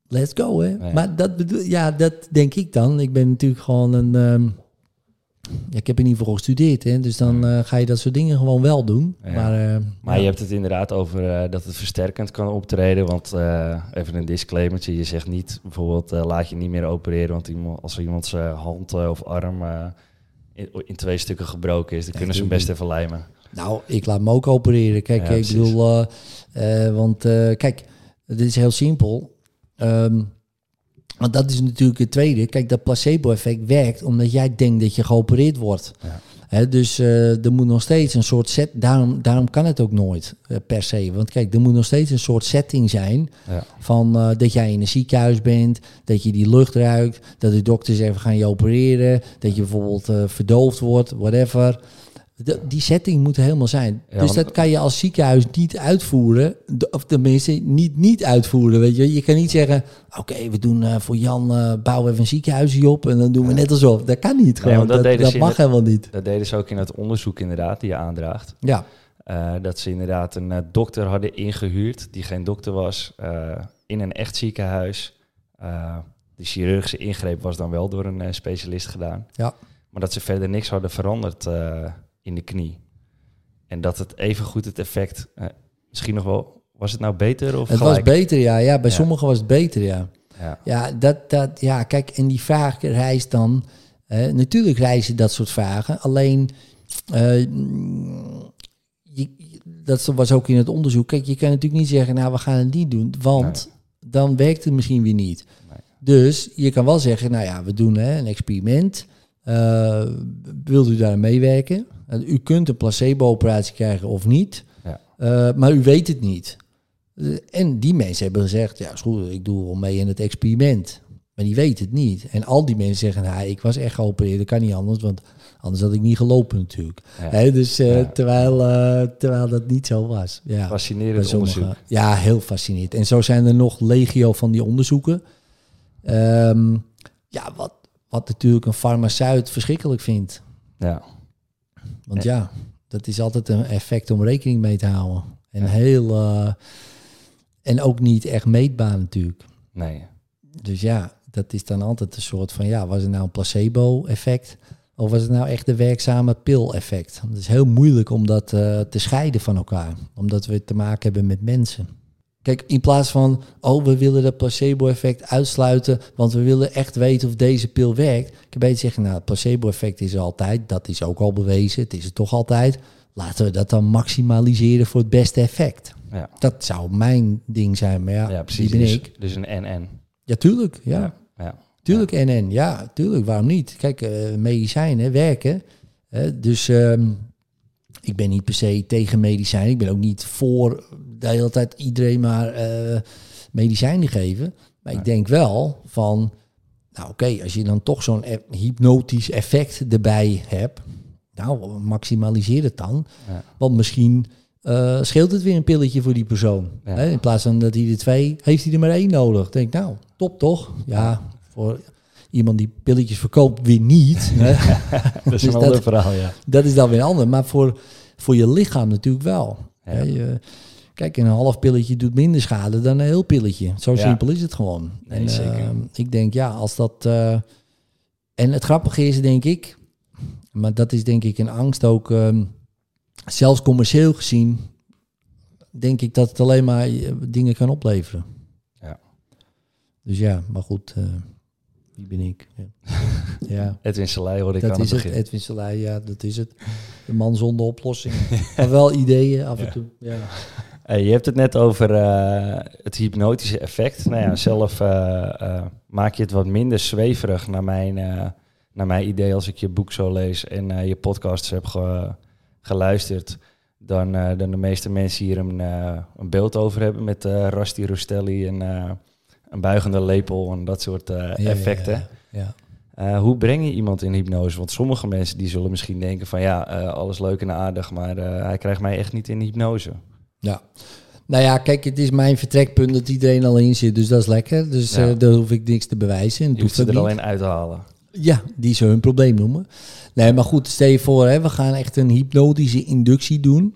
let's go, hè. Ja. Maar dat bedoel, ja, dat denk ik dan. Ik ben natuurlijk gewoon een. ehm, ja, ik heb in ieder geval gestudeerd, hè. Dus dan eh, ga je dat soort dingen gewoon wel doen. Ja. Maar, eh, Maar ja. je hebt het inderdaad over eh, dat het versterkend kan optreden. Want even een disclaimertje. Je zegt niet bijvoorbeeld laat je niet meer opereren. Want iemand, als iemand zijn hand of arm in, in twee stukken gebroken is, dan kunnen ze hem best even lijmen. Nou, ik laat me ook opereren. Kijk, ik bedoel, want kijk, dit is heel simpel. Ehm, want dat is natuurlijk het tweede. Kijk, dat placebo-effect werkt omdat jij denkt dat je geopereerd wordt. Ja. Dus eh, er moet nog steeds een soort set. Daarom, daarom kan het ook nooit eh, per se. Want kijk, er moet nog steeds een soort setting zijn. Ja. Van eh, dat jij in een ziekenhuis bent, dat je die lucht ruikt, dat de dokter zegt we gaan je opereren, dat je bijvoorbeeld verdoofd wordt, whatever. De- die setting moet er helemaal zijn. Ja, dus dat kan je als ziekenhuis niet uitvoeren, of tenminste niet niet uitvoeren. Weet je, je kan niet zeggen, oké, we doen eh, voor Jan eh, bouwen even een ziekenhuisje op en dan doen we net alsof. Dat kan niet gewoon. dat mag het- helemaal niet. Dat deden ze ook in het onderzoek inderdaad, die je aandraagt. Ja, Eh, dat ze inderdaad een dokter hadden ingehuurd, die geen dokter was, in een echt ziekenhuis. De chirurgische ingreep was dan wel door een specialist gedaan. Ja. Maar dat ze verder niks hadden veranderd in de knie. En dat het even goed het effect, eh, misschien nog wel, was het nou beter of het gelijk? was beter, ja. Ja, bij Ja. sommigen was het beter, ja. Ja, Ja, dat, dat, ja, kijk, en die vraag reist dan. natuurlijk reizen dat soort vragen. Alleen, eh, je, dat was ook in het onderzoek. Kijk, je kan natuurlijk niet zeggen, nou, we gaan het niet doen, want dan werkt het misschien weer niet. Nee. Dus je kan wel zeggen, nou ja, we doen hè, een experiment. Eh, wilt u daar meewerken? U kunt een placebo-operatie krijgen of niet, Ja. Eh, maar u weet het niet. Eh, En die mensen hebben gezegd, ja, is goed, ik doe wel mee in het experiment. Maar die weten het niet. En al die mensen zeggen, nou, ik was echt geopereerd, dat kan niet anders, want anders had ik niet gelopen natuurlijk. ja. Dus eh, Ja. terwijl, terwijl dat niet zo was. Ja, fascinerend onderzoek. Ja, heel fascinerend. En zo zijn er nog legio van die onderzoeken. Ehm, ja, wat, wat natuurlijk een farmaceut verschrikkelijk vindt. Ja. Want ja, dat is altijd een effect om rekening mee te houden. En Ja. heel... eh, en ook niet echt meetbaar natuurlijk. Nee. Dus ja, dat is dan altijd een soort van, ja, was het nou een placebo-effect? Of was het nou echt de werkzame pil-effect? Het is heel moeilijk om dat eh, te scheiden van elkaar. Omdat we te maken hebben met mensen. Kijk, in plaats van, oh, we willen dat placebo-effect uitsluiten, want we willen echt weten of deze pil werkt. Ik kan beter zeggen, nou, het placebo-effect is er altijd, dat is ook al bewezen, het is er toch altijd. Laten we dat dan maximaliseren voor het beste effect. Ja. Dat zou mijn ding zijn, maar ja, Ja, precies. die ben dus, ik. dus een en-en. Ja, tuurlijk, ja. Ja. ja. Tuurlijk, NN, ja, tuurlijk, waarom niet? Kijk, eh, medicijnen werken. Hè, dus ehm, ik ben niet per se tegen medicijnen. Ik ben ook niet voor de hele tijd iedereen maar eh, medicijnen geven. Maar ik denk wel van, nou oké, als je dan toch zo'n e- hypnotisch effect erbij hebt, nou, maximaliseer het dan. Ja. Want misschien eh, scheelt het weer een pilletje voor die persoon. Ja. Hè? In plaats van dat hij er twee, heeft hij er maar één nodig. Denk nou, top toch? Ja, voor iemand die pilletjes verkoopt weer niet. hè? Dat is Dus een dat- ander verhaal, ja. dat is dan weer ander. Maar voor, voor je lichaam natuurlijk wel. Ja. Hè? Je, kijk, een half pilletje doet minder schade dan een heel pilletje. Zo Ja. simpel is het gewoon. Nee, en, zeker. eh, ik denk, ja, als dat... eh, en het grappige is, denk ik... Maar dat is denk ik een angst ook... ehm, zelfs commercieel gezien... denk ik dat het alleen maar eh, dingen kan opleveren. Ja. Dus ja, maar goed... eh, wie ben ik? Ja, ja Edwin Selei hoorde ik dat aan het is het. begin. Edwin Selei, ja, dat is het. De man zonder oplossing. maar wel ideeën af en Ja. toe. Ja. Hey, je hebt het net over eh, het hypnotische effect. Nou ja, zelf eh, eh, maak je het wat minder zweverig naar mijn, naar mijn idee als ik je boek zo lees en je podcasts heb ge- geluisterd. dan, dan de meeste mensen hier een, een beeld over hebben met Rasti Rostelli en een buigende lepel en dat soort effecten. Ja, ja, hoe breng je iemand in hypnose? Want sommige mensen die zullen misschien denken van ja, alles leuk en aardig, maar hij krijgt mij echt niet in hypnose. Ja. Nou ja, kijk, het is mijn vertrekpunt dat iedereen al in zit, dus dat is lekker. Dus ja. daar hoef ik niks te bewijzen. En je hoeft ze er alleen uit te halen. Ja, die ze hun probleem noemen. Nee, maar goed, stel je voor, hè, we gaan echt een hypnotische inductie doen.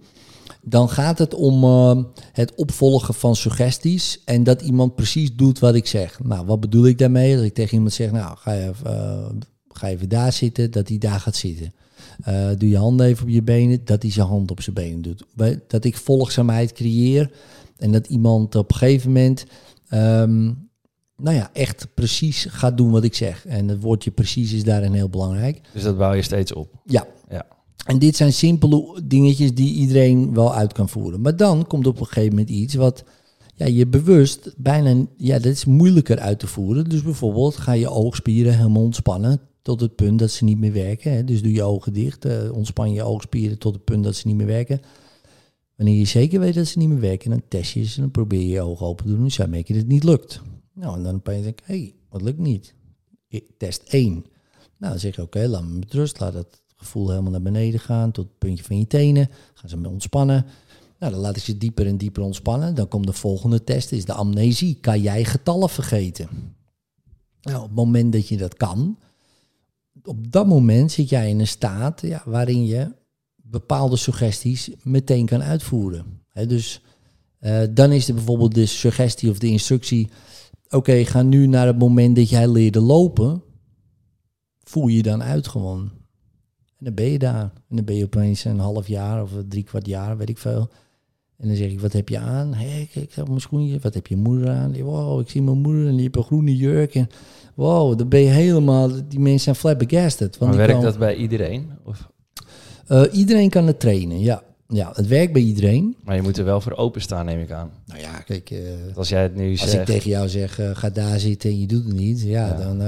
Dan gaat het om uh, het opvolgen van suggesties en dat iemand precies doet wat ik zeg. Nou, wat bedoel ik daarmee? Dat ik tegen iemand zeg, nou, ga je, uh, ga even daar zitten, dat hij daar gaat zitten. Uh, doe je handen even op je benen, dat hij zijn hand op zijn benen doet. Dat ik volgzaamheid creëer en dat iemand op een gegeven moment um, nou ja, echt precies gaat doen wat ik zeg. En het woordje precies is daarin heel belangrijk. Dus dat bouw je steeds op? Ja. ja. En dit zijn simpele dingetjes die iedereen wel uit kan voeren. Maar dan komt op een gegeven moment iets wat ja, je bewust bijna, ja, dat is moeilijker uit te voeren. Dus bijvoorbeeld ga je oogspieren helemaal ontspannen tot het punt dat ze niet meer werken. Hè. Dus doe je ogen dicht, uh, ontspan je oogspieren tot het punt dat ze niet meer werken. Wanneer je zeker weet dat ze niet meer werken, dan test je ze en dan probeer je je ogen open te doen. Dus ja, merk je dat het niet lukt. Nou, en dan opeens denk ik, hé, hey, wat lukt niet? Test 1. Nou, dan zeg je, oké, laat me met rust. Laat het gevoel helemaal naar beneden gaan, tot het puntje van je tenen. Gaan ze ontspannen. Nou, dan laat ik ze dieper en dieper ontspannen. Dan komt de volgende test, is de amnesie. Kan jij getallen vergeten? Nou, op het moment dat je dat kan, op dat moment zit jij in een staat ja, waarin je bepaalde suggesties meteen kan uitvoeren. dus uh, dan is er bijvoorbeeld de suggestie of de instructie oké, ga nu naar het moment dat jij leerde lopen, voel je dan uit gewoon. En dan ben je daar. En dan ben je opeens een half jaar of drie kwart jaar, weet ik veel. En dan zeg ik, wat heb je aan? Hé, hey, kijk, heb mijn schoenje. Wat heb je moeder aan? Wow, ik zie mijn moeder en die heeft een groene jurk. En wow, dan ben je helemaal... Die mensen zijn flabbergasted. Want maar werkt dat bij iedereen? Of? Uh, iedereen kan het trainen, ja. Ja, het werkt bij iedereen. Maar je moet er wel voor openstaan, neem ik aan. Nou ja, kijk... Uh, als jij het nu Als ik tegen jou zeg, uh, ga daar zitten en je doet het niet... Ja, dan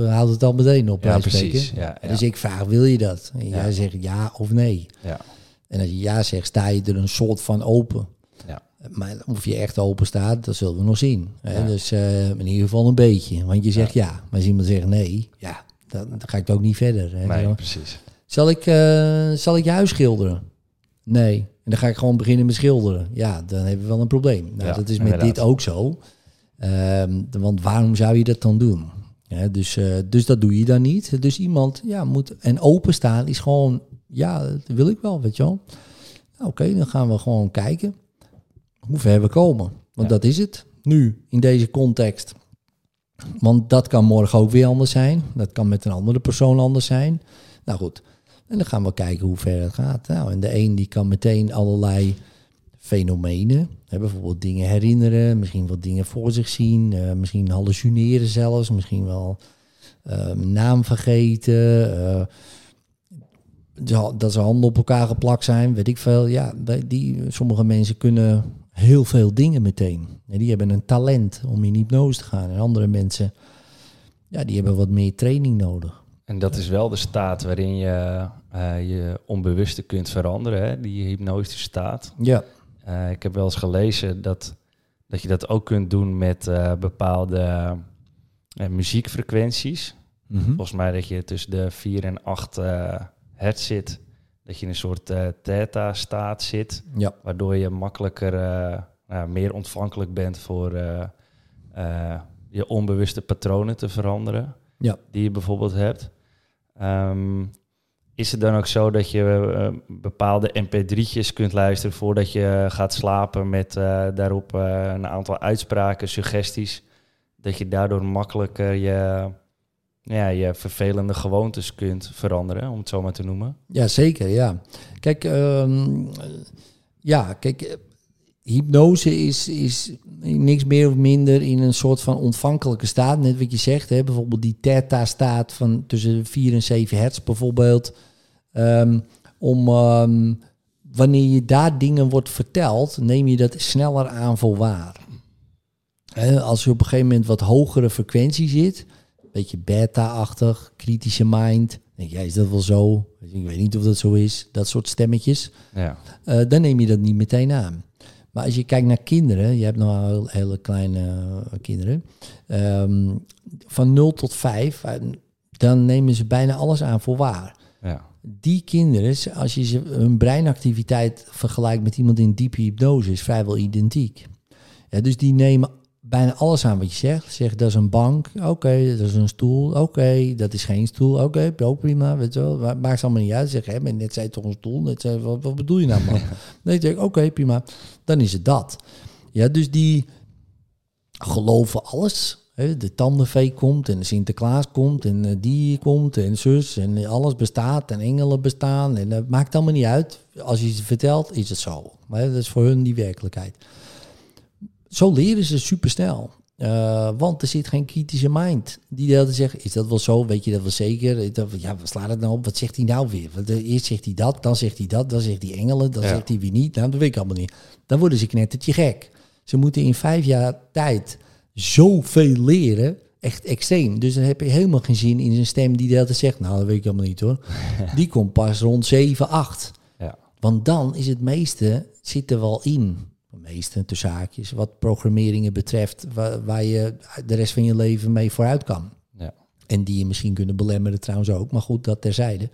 uh, haalt het al meteen op. Ja, precies. Ja, Dus ik vraag, wil je dat? En jij zegt ja of nee. Ja. En als je ja zegt, sta je er een soort van open. Ja. Maar of je echt open staat, dat zullen we nog zien. Hè? Dus in ieder geval een beetje. Want je zegt ja. Maar als iemand zegt nee, ja, dan, dan ga ik ook niet verder. Hè? Nee, precies. Zal ik, zal ik je huis schilderen? Nee. En dan ga ik gewoon beginnen met schilderen. Ja, dan hebben we wel een probleem. Nou, dat is met dit ook zo. Um, want waarom zou je dat dan doen? Ja, dus, uh, dus dat doe je dan niet. Dus iemand ja, moet. En openstaan is gewoon. Ja, dat wil ik wel, weet je wel. Nou, Oké, dan gaan we gewoon kijken hoe ver we komen. Want dat is het. Nu, in deze context. Want dat kan morgen ook weer anders zijn. Dat kan met een andere persoon anders zijn. Nou goed, en dan gaan we kijken hoe ver het gaat. Nou, en de een die kan meteen allerlei fenomenen, hè, bijvoorbeeld dingen herinneren, misschien wat dingen voor zich zien, uh, misschien hallucineren zelfs, misschien wel uh, naam vergeten, uh, dat ze handen op elkaar geplakt zijn, weet ik veel. Ja, die, sommige mensen kunnen heel veel dingen meteen. die hebben een talent om in hypnose te gaan. En andere mensen, ja, die hebben wat meer training nodig. En dat is wel de staat waarin je uh, je onbewuste kunt veranderen, hè? die hypnotische staat. Ja. Uh, ik heb wel eens gelezen dat, dat je dat ook kunt doen met uh, bepaalde muziekfrequenties. Mm -hmm. Volgens mij dat je tussen de 4 en 8 hertz zit. Dat je in een soort theta-staat zit. Ja. Waardoor je makkelijker, nou, meer ontvankelijk bent voor je onbewuste patronen te veranderen. Ja. Die je bijvoorbeeld hebt. Um, is het dan ook zo dat je uh, bepaalde mp3'tjes kunt luisteren voordat je gaat slapen met uh, daarop uh, een aantal uitspraken, suggesties, dat je daardoor makkelijker je, ja, je vervelende gewoontes kunt veranderen, om het zo maar te noemen? Ja, zeker, ja. Kijk, um, ja, kijk, hypnose is, is niks meer of minder in een soort van ontvankelijke staat. Net wat je zegt, hè, bijvoorbeeld die theta-staat van tussen 4 en 7 hertz bijvoorbeeld. Um, om um, wanneer je daar dingen wordt verteld, neem je dat sneller aan voor waar. He, als je op een gegeven moment wat hogere frequentie zit, beetje beta-achtig, kritische mind. Denk jij, is dat wel zo? Ik weet niet of dat zo is. Dat soort stemmetjes. Ja. Uh, dan neem je dat niet meteen aan. Maar als je kijkt naar kinderen, je hebt nog hele kleine uh, kinderen, um, van 0 tot 5, uh, dan nemen ze bijna alles aan voor waar. Ja. Die kinderen, als je ze, hun breinactiviteit vergelijkt met iemand in diepe hypnose, is vrijwel identiek. Ja, dus die nemen bijna alles aan wat je zegt. Zeg, dat is een bank, oké, dat is een stoel, oké, dat is geen stoel, oké, prima, weet je wel. Maakt allemaal niet uit. Zeg, hè, maar net zei toch een stoel, net zei, wat, wat bedoel je nou man? nee, zeg, oké, prima, dan is het dat. Ja, dus die geloven alles. Hè, de tandenvee komt en de Sinterklaas komt en uh, die komt en zus en alles bestaat en engelen bestaan. En dat maakt allemaal niet uit. Als je ze vertelt, is het zo. Maar dat is voor hun die werkelijkheid zo leren ze supersnel. Uh, want er zit geen kritische mind die dat zegt, is dat wel zo? Weet je dat wel zeker? Ja, wat slaat het nou op? Wat zegt hij nou weer? Want eh, eerst zegt hij dat, dan zegt hij dat, dan zegt hij engelen, dan zegt hij wie niet. Nou, dat weet ik allemaal niet. Dan worden ze knettertje gek. Ze moeten in vijf jaar tijd zoveel leren, echt extreem. Dus dan heb je helemaal geen zin in zijn stem die dat zegt, nou, dat weet ik allemaal niet hoor. Die komt pas rond 7, 8. Ja. Want dan is het meeste, zit er wel in de meeste tussen haakjes, wat programmeringen betreft, waar, waar, je de rest van je leven mee vooruit kan. Ja. En die je misschien kunnen belemmeren trouwens ook, maar goed, dat terzijde.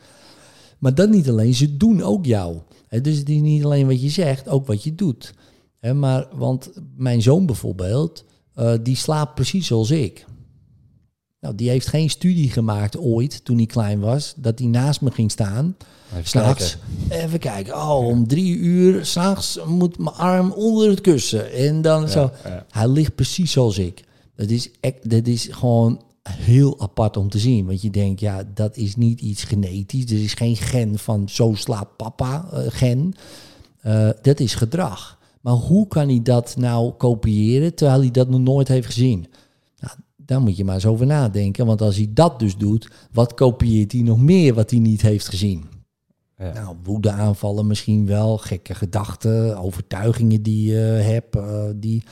Maar dat niet alleen, ze doen ook jou. Dus het is niet alleen wat je zegt, ook wat je doet. Maar, want mijn zoon bijvoorbeeld, uh, die slaapt precies zoals ik. Nou, die heeft geen studie gemaakt ooit, toen hij klein was, dat hij naast me ging staan. S'nachts, even kijken. Oh, om drie uur s'nachts moet mijn arm onder het kussen. En dan Ja, zo. ja. Hij ligt precies zoals ik. Dat is, echt- dat is gewoon heel apart om te zien. Want je denkt, ja, dat is niet iets genetisch. Er is geen gen van zo slaapt papa eh, gen. Eh, dat is gedrag. Maar hoe kan hij dat nou kopiëren terwijl hij dat nog nooit heeft gezien? Daar moet je maar eens over nadenken. Want als hij dat dus doet, wat kopieert hij nog meer wat hij niet heeft gezien? Ja. Nou, woede aanvallen misschien wel, gekke gedachten, overtuigingen die je hebt. eh, die,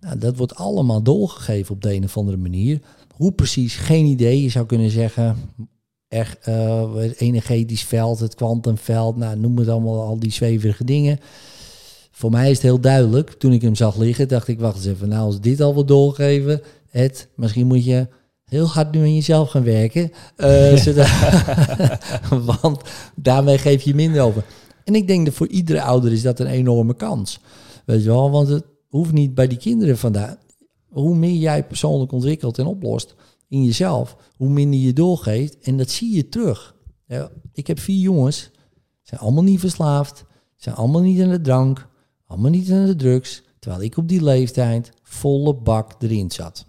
nou, dat wordt allemaal doorgegeven op de een of andere manier. Hoe precies, geen idee. Je zou kunnen zeggen, er, eh, het energetisch veld, het kwantumveld, nou, noem het allemaal, al die zweverige dingen. Voor mij is het heel duidelijk. Toen ik hem zag liggen, dacht ik, wacht eens even. Nou, als dit al wordt doorgegeven, Ed, misschien moet je heel hard nu aan jezelf gaan werken. eh, zodat, want daarmee geef je minder over. En ik denk dat voor iedere ouder is dat een enorme kans. Weet je wel, want het hoeft niet bij die kinderen vandaan. Hoe meer jij persoonlijk ontwikkelt en oplost in jezelf, hoe minder je doorgeeft. En dat zie je terug. Ja, ik heb vier jongens, zijn allemaal niet verslaafd, zijn allemaal niet aan de drank, allemaal niet aan de drugs. Terwijl ik op die leeftijd volle bak erin zat.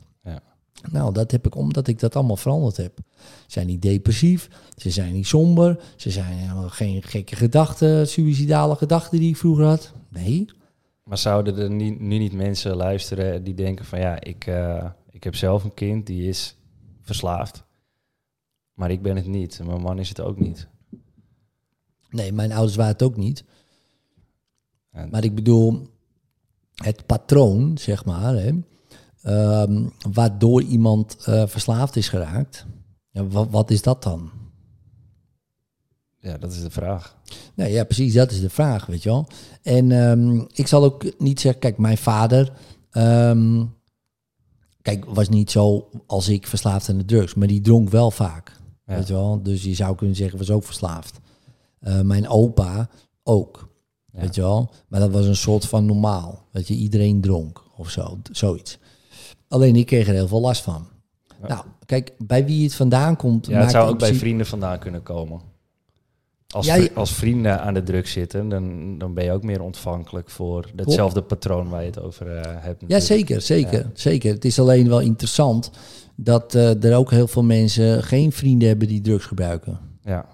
Nou, dat heb ik omdat ik dat allemaal veranderd heb. Ze zijn niet depressief, ze zijn niet somber, ze zijn helemaal geen gekke gedachten, suïcidale gedachten die ik vroeger had. Nee, Maar zouden er nu niet mensen luisteren die denken van ja, ik, eh, ik heb zelf een kind die is verslaafd. Maar ik ben het niet. en Mijn man is het ook niet. nee, mijn ouders waren het ook niet. En, Maar ik bedoel, het patroon, zeg maar, hè, ehm, waardoor iemand eh, verslaafd is geraakt. Ja, wat, wat is dat dan? ja, dat is de vraag. Nou ja, precies, dat is de vraag, weet je wel. En ehm, ik zal ook niet zeggen, kijk, mijn vader, ehm, kijk, was niet zo als ik verslaafd aan de drugs, maar die dronk wel vaak, Ja. weet je wel. Dus je zou kunnen zeggen, was ook verslaafd. Eh, mijn opa ook, Ja. weet je wel. Maar dat was een soort van normaal, dat je iedereen dronk of zo, zoiets. Alleen ik kreeg er heel veel last van. Ja. Nou, kijk, bij wie het vandaan komt, Ja, het zou ook bij vrienden vandaan kunnen komen. Als, Ja, vri- je- als vrienden aan de druk zitten, dan, dan ben je ook meer ontvankelijk voor hetzelfde patroon waar je het over eh, hebt. Ja, zeker, zeker, Ja. zeker. Het is alleen wel interessant dat eh, er ook heel veel mensen geen vrienden hebben die drugs gebruiken. Ja,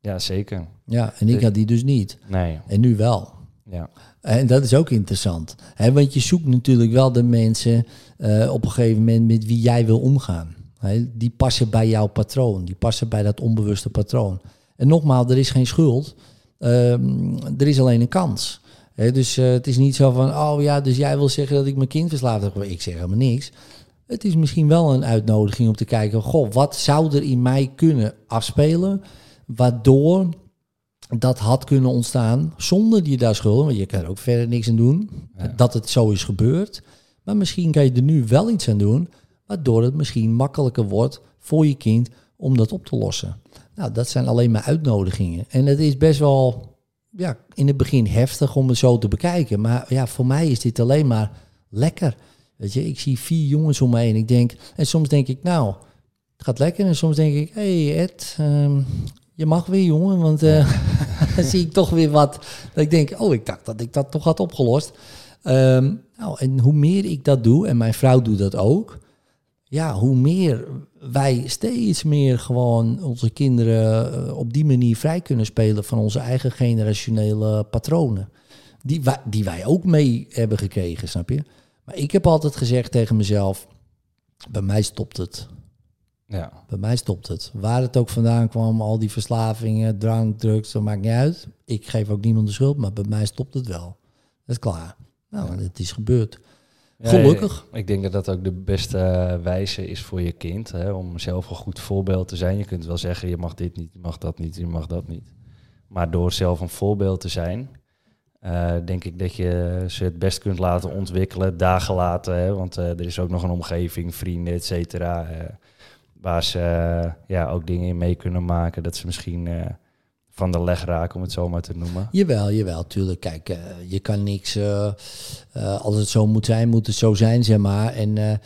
ja zeker. Ja, en ik Dus- had die dus niet. Nee, En nu wel. ja. En dat is ook interessant. Hè, want je zoekt natuurlijk wel de mensen eh, op een gegeven moment met wie jij wil omgaan. Die passen bij jouw patroon. Die passen bij dat onbewuste patroon. En nogmaals, er is geen schuld. Ehm, er is alleen een kans. Dus eh, het is niet zo van, oh ja, dus jij wil zeggen dat ik mijn kind verslaafd heb. Ik zeg helemaal niks. Het is misschien wel een uitnodiging om te kijken, goh, wat zou er in mij kunnen afspelen, waardoor dat had kunnen ontstaan zonder je daar schuld, want je kan er ook verder niks aan doen, Ja. dat het zo is gebeurd. Maar misschien kan je er nu wel iets aan doen, waardoor het misschien makkelijker wordt voor je kind om dat op te lossen. Nou, dat zijn alleen maar uitnodigingen. En het is best wel, ja, in het begin heftig om het zo te bekijken. Maar ja, voor mij is dit alleen maar lekker. Weet je, ik zie vier jongens om me heen. Ik denk, en soms denk ik, nou, het gaat lekker. En soms denk ik, hé hey Ed, ehm, je mag weer jongen, want eh, dan zie ik toch weer wat. Dat ik denk, oh, ik dacht dat ik dat toch had opgelost. Ehm, nou, en hoe meer ik dat doe, en mijn vrouw doet dat ook, ja, hoe meer wij steeds meer gewoon onze kinderen eh, op die manier vrij kunnen spelen van onze eigen generationele patronen. Die wij, die wij ook mee hebben gekregen, snap je? Maar ik heb altijd gezegd tegen mezelf, bij mij stopt het. Ja. Bij mij stopt het. Waar het ook vandaan kwam, al die verslavingen, drank, drugs, dat maakt niet uit. Ik geef ook niemand de schuld, maar bij mij stopt het wel. Dat is klaar. Nou, het is gebeurd. Ja, Gelukkig. Ik denk dat dat ook de beste eh, wijze is voor je kind. Hè, om zelf een goed voorbeeld te zijn. Je kunt wel zeggen, je mag dit niet, je mag dat niet, je mag dat niet. Maar door zelf een voorbeeld te zijn, eh, denk ik dat je ze het best kunt laten ontwikkelen, dagen later. Hè, want eh, er is ook nog een omgeving, vrienden, et cetera. waar ze ja, ook dingen in mee kunnen maken. Dat ze misschien van de leg raken, om het zo maar te noemen. Jawel, jawel, tuurlijk. Kijk, eh, je kan niks. eh, eh, als het zo moet zijn, moet het zo zijn, zeg maar. En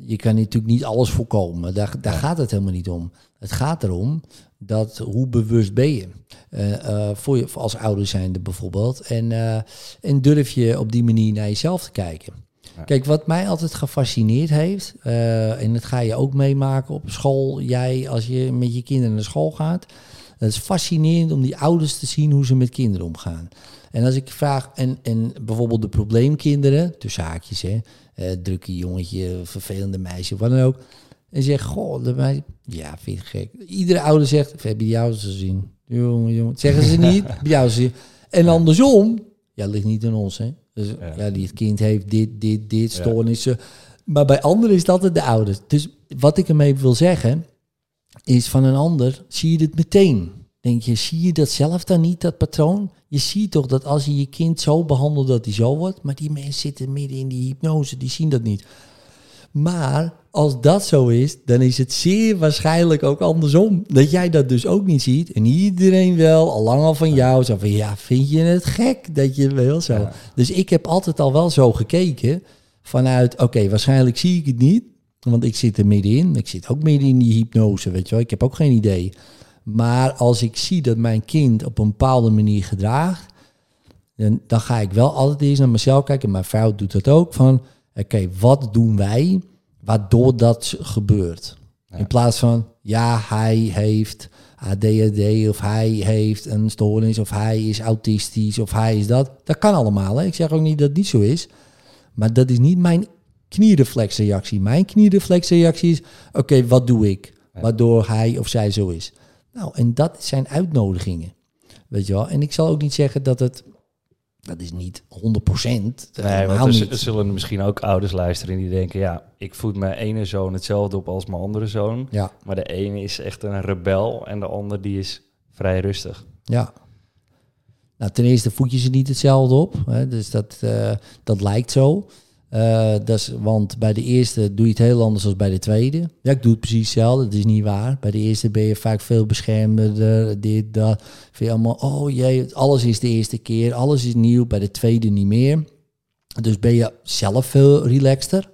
je kan natuurlijk niet alles voorkomen. Daar, daar Ja. gaat het helemaal niet om. Het gaat erom dat hoe bewust ben je. Voor je als ouder zijnde bijvoorbeeld. En, en durf je op die manier naar jezelf te kijken. Ja. Kijk, wat mij altijd gefascineerd heeft, en dat ga je ook meemaken op school, jij als je met je kinderen naar school gaat. Het is fascinerend om die ouders te zien hoe ze met kinderen omgaan. En als ik vraag, en, en bijvoorbeeld de probleemkinderen, tussen haakjes, hè, eh, drukke jongetje, vervelende meisje, wat dan ook. En zeg, goh, de meisje, ja, vind je gek. Iedere ouder zegt, heb je die ouders gezien? Jongen, jongen, zeggen ze niet, ouders gezien? En andersom, ja, ligt niet aan ons, hè. Dus Ja. ja, die het kind heeft dit, dit, dit, stoornissen. Maar bij anderen is het altijd de ouders. Dus wat ik ermee wil zeggen, is van een ander zie je dit meteen. Denk je, zie je dat zelf dan niet, dat patroon? Je ziet toch dat als je je kind zo behandelt dat hij zo wordt, maar die mensen zitten midden in die hypnose, die zien dat niet. Maar als dat zo is, dan is het zeer waarschijnlijk ook andersom. Dat jij dat dus ook niet ziet en iedereen wel, al lang al van jou, zo van ja, vind je het gek dat je wel zo. Ja. Dus ik heb altijd al wel zo gekeken vanuit, oké, waarschijnlijk zie ik het niet, want ik zit er middenin. Ik zit ook midden in die hypnose, weet je wel. Ik heb ook geen idee. Maar als ik zie dat mijn kind op een bepaalde manier gedraagt, dan, dan ga ik wel altijd eerst naar mezelf kijken. Mijn vrouw doet dat ook. Van, oké, wat doen wij waardoor dat gebeurt? Ja. In plaats van, ja, hij heeft ADHD of hij heeft een stoornis of hij is autistisch of hij is dat. Dat kan allemaal. Hè? Ik zeg ook niet dat het niet zo is. Maar dat is niet mijn knierreflexreactie. Mijn knierreflexreactie is, oké, wat doe ik? Waardoor hij of zij zo is. Nou, en dat zijn uitnodigingen. Weet je wel? En ik zal ook niet zeggen dat het... Dat is niet 100 procent. Nee, want er, z- er zullen misschien ook ouders luisteren die denken... ja, ik voed mijn ene zoon hetzelfde op als mijn andere zoon. Ja, Maar de ene is echt een rebel en de ander die is vrij rustig. ja. Nou, ten eerste voed je ze niet hetzelfde op. Hè? Dus dat, eh, dat lijkt zo. Dat is, want bij de eerste doe je het heel anders dan bij de tweede. Ja, ik doe het precies hetzelfde. Dat is niet waar. Bij de eerste ben je vaak veel beschermender. Dit, dat. Vind je allemaal, oh jee, alles is de eerste keer. Alles is nieuw. Bij de tweede niet meer. Dus ben je zelf veel relaxter.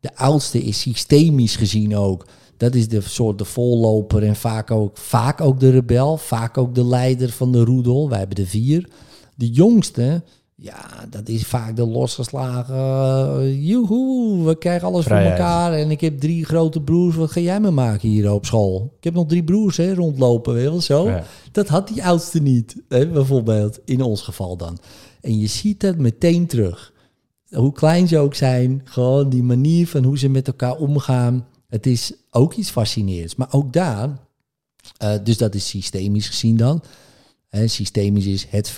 De oudste is systemisch gezien ook. Dat is de soort de volloper en vaak ook, vaak ook de rebel. Vaak ook de leider van de roedel. Wij hebben er vier. De jongste, ja, dat is vaak de losgeslagen. Uh, joehoe, we krijgen alles Vrijheid. voor elkaar. En ik heb drie grote broers. Wat ga jij me maken hier op school? Ik heb nog drie broers hè, rondlopen, weet zo. Ja. Dat had die oudste niet, hè, bijvoorbeeld. In ons geval dan. En je ziet dat meteen terug. Hoe klein ze ook zijn, gewoon die manier van hoe ze met elkaar omgaan. Het is ook iets fascinerends. Maar ook daar, eh, dus dat is systemisch gezien dan. En systemisch is het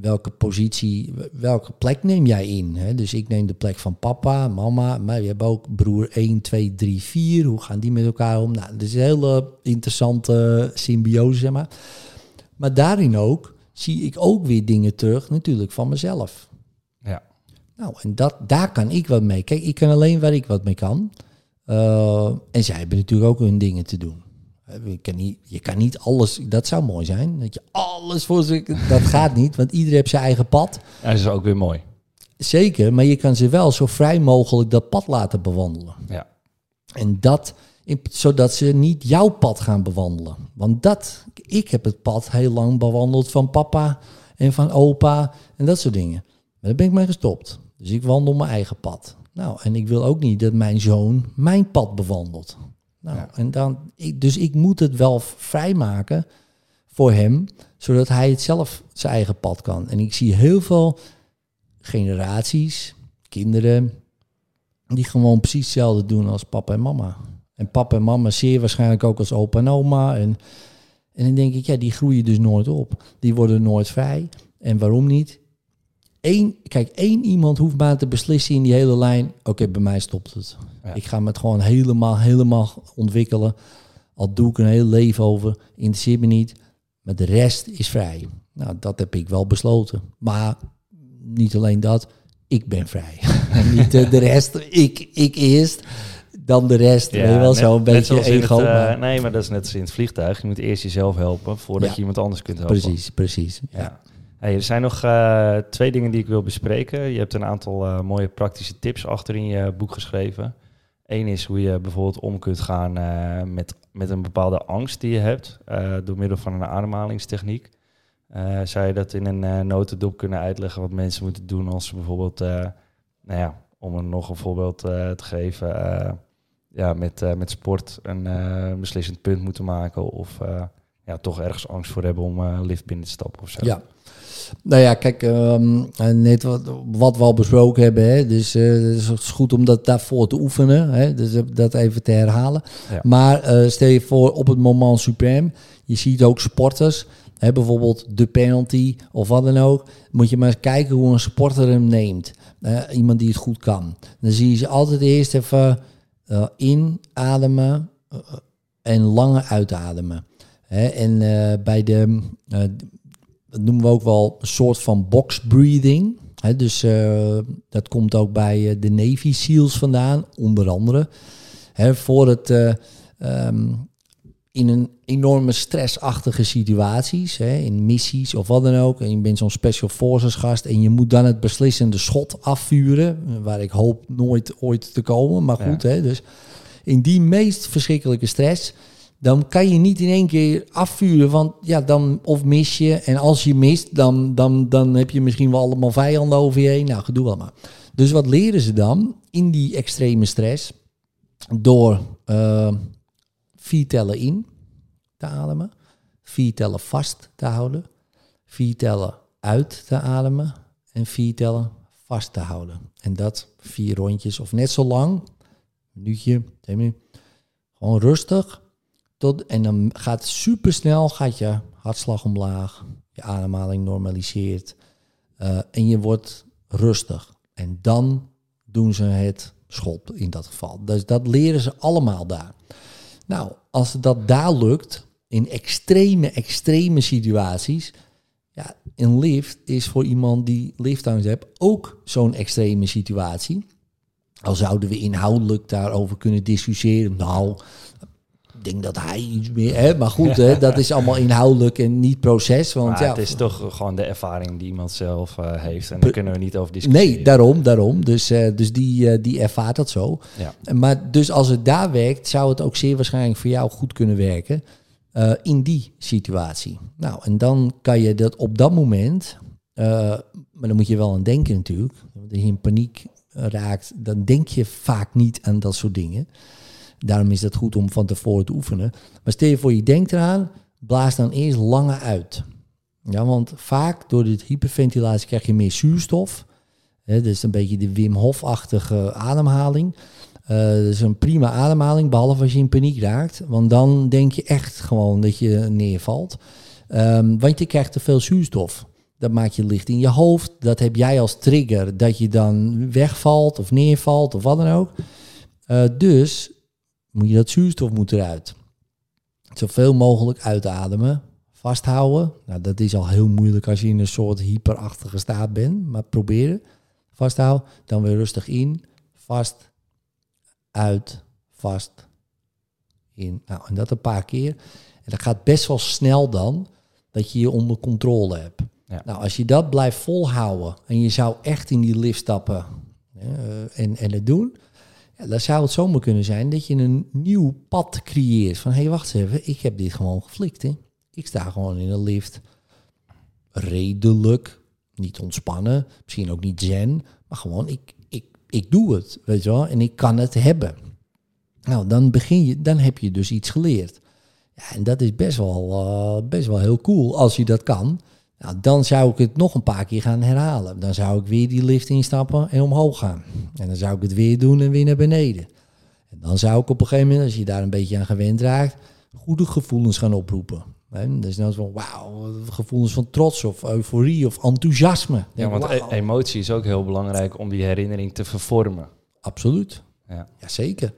welke positie, welke plek neem jij in? Hè? Dus ik neem de plek van papa, mama, maar je hebt ook broer 1, 2, 3, 4. Hoe gaan die met elkaar om? Nou, dat is een hele interessante symbiose, zeg maar. Maar daarin ook zie ik ook weer dingen terug, natuurlijk, van mezelf. Ja. Nou, en dat, daar kan ik wat mee. Kijk, ik kan alleen waar ik wat mee kan. Uh, en zij hebben natuurlijk ook hun dingen te doen. Je kan, niet, je kan niet alles, dat zou mooi zijn, dat je alles voor zich, dat gaat niet, want iedereen heeft zijn eigen pad. Ja, dat is ook weer mooi. Zeker, maar je kan ze wel zo vrij mogelijk dat pad laten bewandelen. Ja. En dat, zodat ze niet jouw pad gaan bewandelen. Want dat, ik heb het pad heel lang bewandeld van papa en van opa en dat soort dingen. Maar daar ben ik mee gestopt. Dus ik wandel mijn eigen pad. Nou, en ik wil ook niet dat mijn zoon mijn pad bewandelt. Nou, Ja. en dan, ik, dus ik moet het wel vrijmaken voor hem, zodat hij het zelf zijn eigen pad kan. En ik zie heel veel generaties, kinderen, die gewoon precies hetzelfde doen als papa en mama. En papa en mama zeer waarschijnlijk ook als opa en oma. En, en dan denk ik, ja, die groeien dus nooit op. Die worden nooit vrij. En waarom niet? Eén, kijk, één iemand hoeft maar te beslissen in die hele lijn. Oké, bij mij stopt het. Ja. Ik ga me het gewoon helemaal, helemaal ontwikkelen. Al doe ik een heel leven over. Interesseert me niet. Maar de rest is vrij. Nou, dat heb ik wel besloten. Maar niet alleen dat. Ik ben vrij. En niet eh, de rest. Ik, ik eerst. Dan de rest. je wel, net- zo een beetje ego. het, eh, maar- nee, maar dat is net als in het vliegtuig. Je moet eerst jezelf helpen voordat Ja. je iemand anders kunt helpen. precies, precies. Ja. Er zijn nog eh, twee dingen die ik wil bespreken. Je hebt een aantal eh, mooie praktische tips achter in je boek geschreven. Eén is hoe je bijvoorbeeld om kunt gaan eh, met, met een bepaalde angst die je hebt door middel van een ademhalingstechniek. Zou je dat in een notendop kunnen uitleggen wat mensen moeten doen als ze bijvoorbeeld, nou ja, om er nog een voorbeeld te geven, ja, met, met sport een beslissend punt moeten maken of ja, toch ergens angst voor hebben om eh, lift binnen te stappen of zo. Ja. Nou ja, kijk, eh, net wat, wat we al besproken hebben. Hè, dus eh, het is goed om dat daarvoor te oefenen. Hè, dus dat even te herhalen. Ja. Maar eh, stel je voor op het moment suprem. Je ziet ook sporters. Hè, bijvoorbeeld de penalty of wat dan ook. Moet je maar eens kijken hoe een sporter hem neemt. Iemand die het goed kan. Dan zie je ze altijd eerst even inademen en lange uitademen. Hè, en eh, bij de, eh, dat noemen we ook wel een soort van box breathing. Hè, dus eh, dat komt ook bij de Navy SEALs vandaan, onder andere. Hè, voor het eh, ehm, in een enorme stressachtige situaties, hè, in missies of wat dan ook. En je bent zo'n special forces gast en je moet dan het beslissende schot afvuren, waar ik hoop nooit ooit te komen. Maar goed, hè, dus in die meest verschrikkelijke stress, dan kan je niet in één keer afvuren, want ja, dan of mis je. En als je mist, dan, dan, dan heb je misschien wel allemaal vijanden over je heen. Nou, gedoe allemaal. Dus wat leren ze dan in die extreme stress? Door eh, vier tellen in te ademen, vier tellen vast te houden, vier tellen uit te ademen en vier tellen vast te houden. En dat vier rondjes of net zo lang, minuutje, twee. Gewoon rustig. Tot, en dan gaat super snel, gaat je hartslag omlaag, je ademhaling normaliseert eh, en je wordt rustig. En dan doen ze het schot in dat geval. Dus dat leren ze allemaal daar. Nou, als dat daar lukt, in extreme, extreme situaties, ja, een lift is voor iemand die liftangst heeft ook zo'n extreme situatie. Al zouden we inhoudelijk daarover kunnen discussiëren. Nou, denk dat hij iets meer... Hè? Maar goed, hè, dat is allemaal inhoudelijk en niet proces. Want Maar ja, het is toch gewoon de ervaring die iemand zelf eh, heeft. En daar kunnen we niet over discussiëren. Nee, daarom, daarom. Dus, eh, dus die, eh, die ervaart dat zo. Ja. Maar dus als het daar werkt, zou het ook zeer waarschijnlijk voor jou goed kunnen werken in die situatie. Nou, en dan kan je dat op dat moment, maar dan moet je wel aan denken natuurlijk. Want als je in paniek raakt, dan denk je vaak niet aan dat soort dingen. Daarom is het goed om van tevoren te oefenen. Maar stel je voor, je denkt eraan, blaas dan eerst lange uit. Ja, want vaak door dit hyperventilatie krijg je meer zuurstof. Hè, dus een beetje de Wim Hof-achtige ademhaling. Eh dat is een prima ademhaling, behalve als je in paniek raakt. Want dan denk je echt gewoon dat je neervalt. Ehm, want je krijgt te veel zuurstof. Dat maakt je licht in je hoofd. Dat heb jij als trigger dat je dan wegvalt of neervalt of wat dan ook. Uh, dus moet je dat zuurstof moet eruit. Zoveel mogelijk uitademen. Vasthouden. Nou, dat is al heel moeilijk als je in een soort hyperachtige staat bent. Maar proberen. Vasthouden. Dan weer rustig in. Vast. Uit. Vast. In. Nou, en dat een paar keer. En dat gaat best wel snel dan. Dat je je onder controle hebt. Ja. Nou, als je dat blijft volhouden. En je zou echt in die lift stappen. en, en het doen dan zou het zomaar kunnen zijn dat je een nieuw pad creëert. Van, hé, hey, wacht even, ik heb dit gewoon geflikt. Hè? Ik sta gewoon in een lift. Redelijk. Niet ontspannen. Misschien ook niet zen. Maar gewoon, ik, ik, ik doe het. Weet je wel? En ik kan het hebben. Nou, dan begin je, dan heb je dus iets geleerd. Ja, en dat is best wel, uh, best wel heel cool als je dat kan. Nou, dan zou ik het nog een paar keer gaan herhalen. Dan zou ik weer die lift instappen en omhoog gaan. En dan zou ik het weer doen en weer naar beneden. En dan zou ik op een gegeven moment, als je daar een beetje aan gewend raakt, goede gevoelens gaan oproepen. En dus dan van wauw, gevoelens van trots of euforie of enthousiasme. Ja, want e- emotie is ook heel belangrijk om die herinnering te vervormen. Absoluut. Ja. Jazeker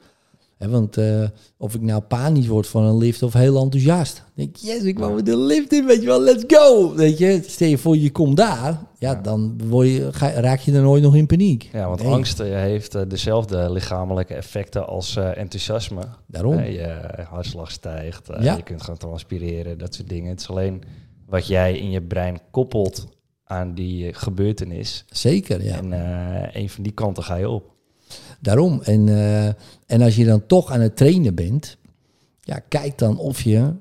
want uh, of ik nou panisch word van een lift of heel enthousiast. denk yes, ik wou met de lift in, weet je wel, let's go. Weet je, stel je voor je komt daar, ja, dan word je, ga, raak je er nooit nog in paniek. Ja, want angst uh, heeft uh, dezelfde lichamelijke effecten als enthousiasme. Daarom. je hartslag stijgt, ja. je kunt gaan transpireren, dat soort dingen. Het is alleen wat jij in je brein koppelt aan die gebeurtenis. Zeker, ja. En een van die kanten ga je op. Daarom. En, uh, en als je dan toch aan het trainen bent, ja, kijk dan of je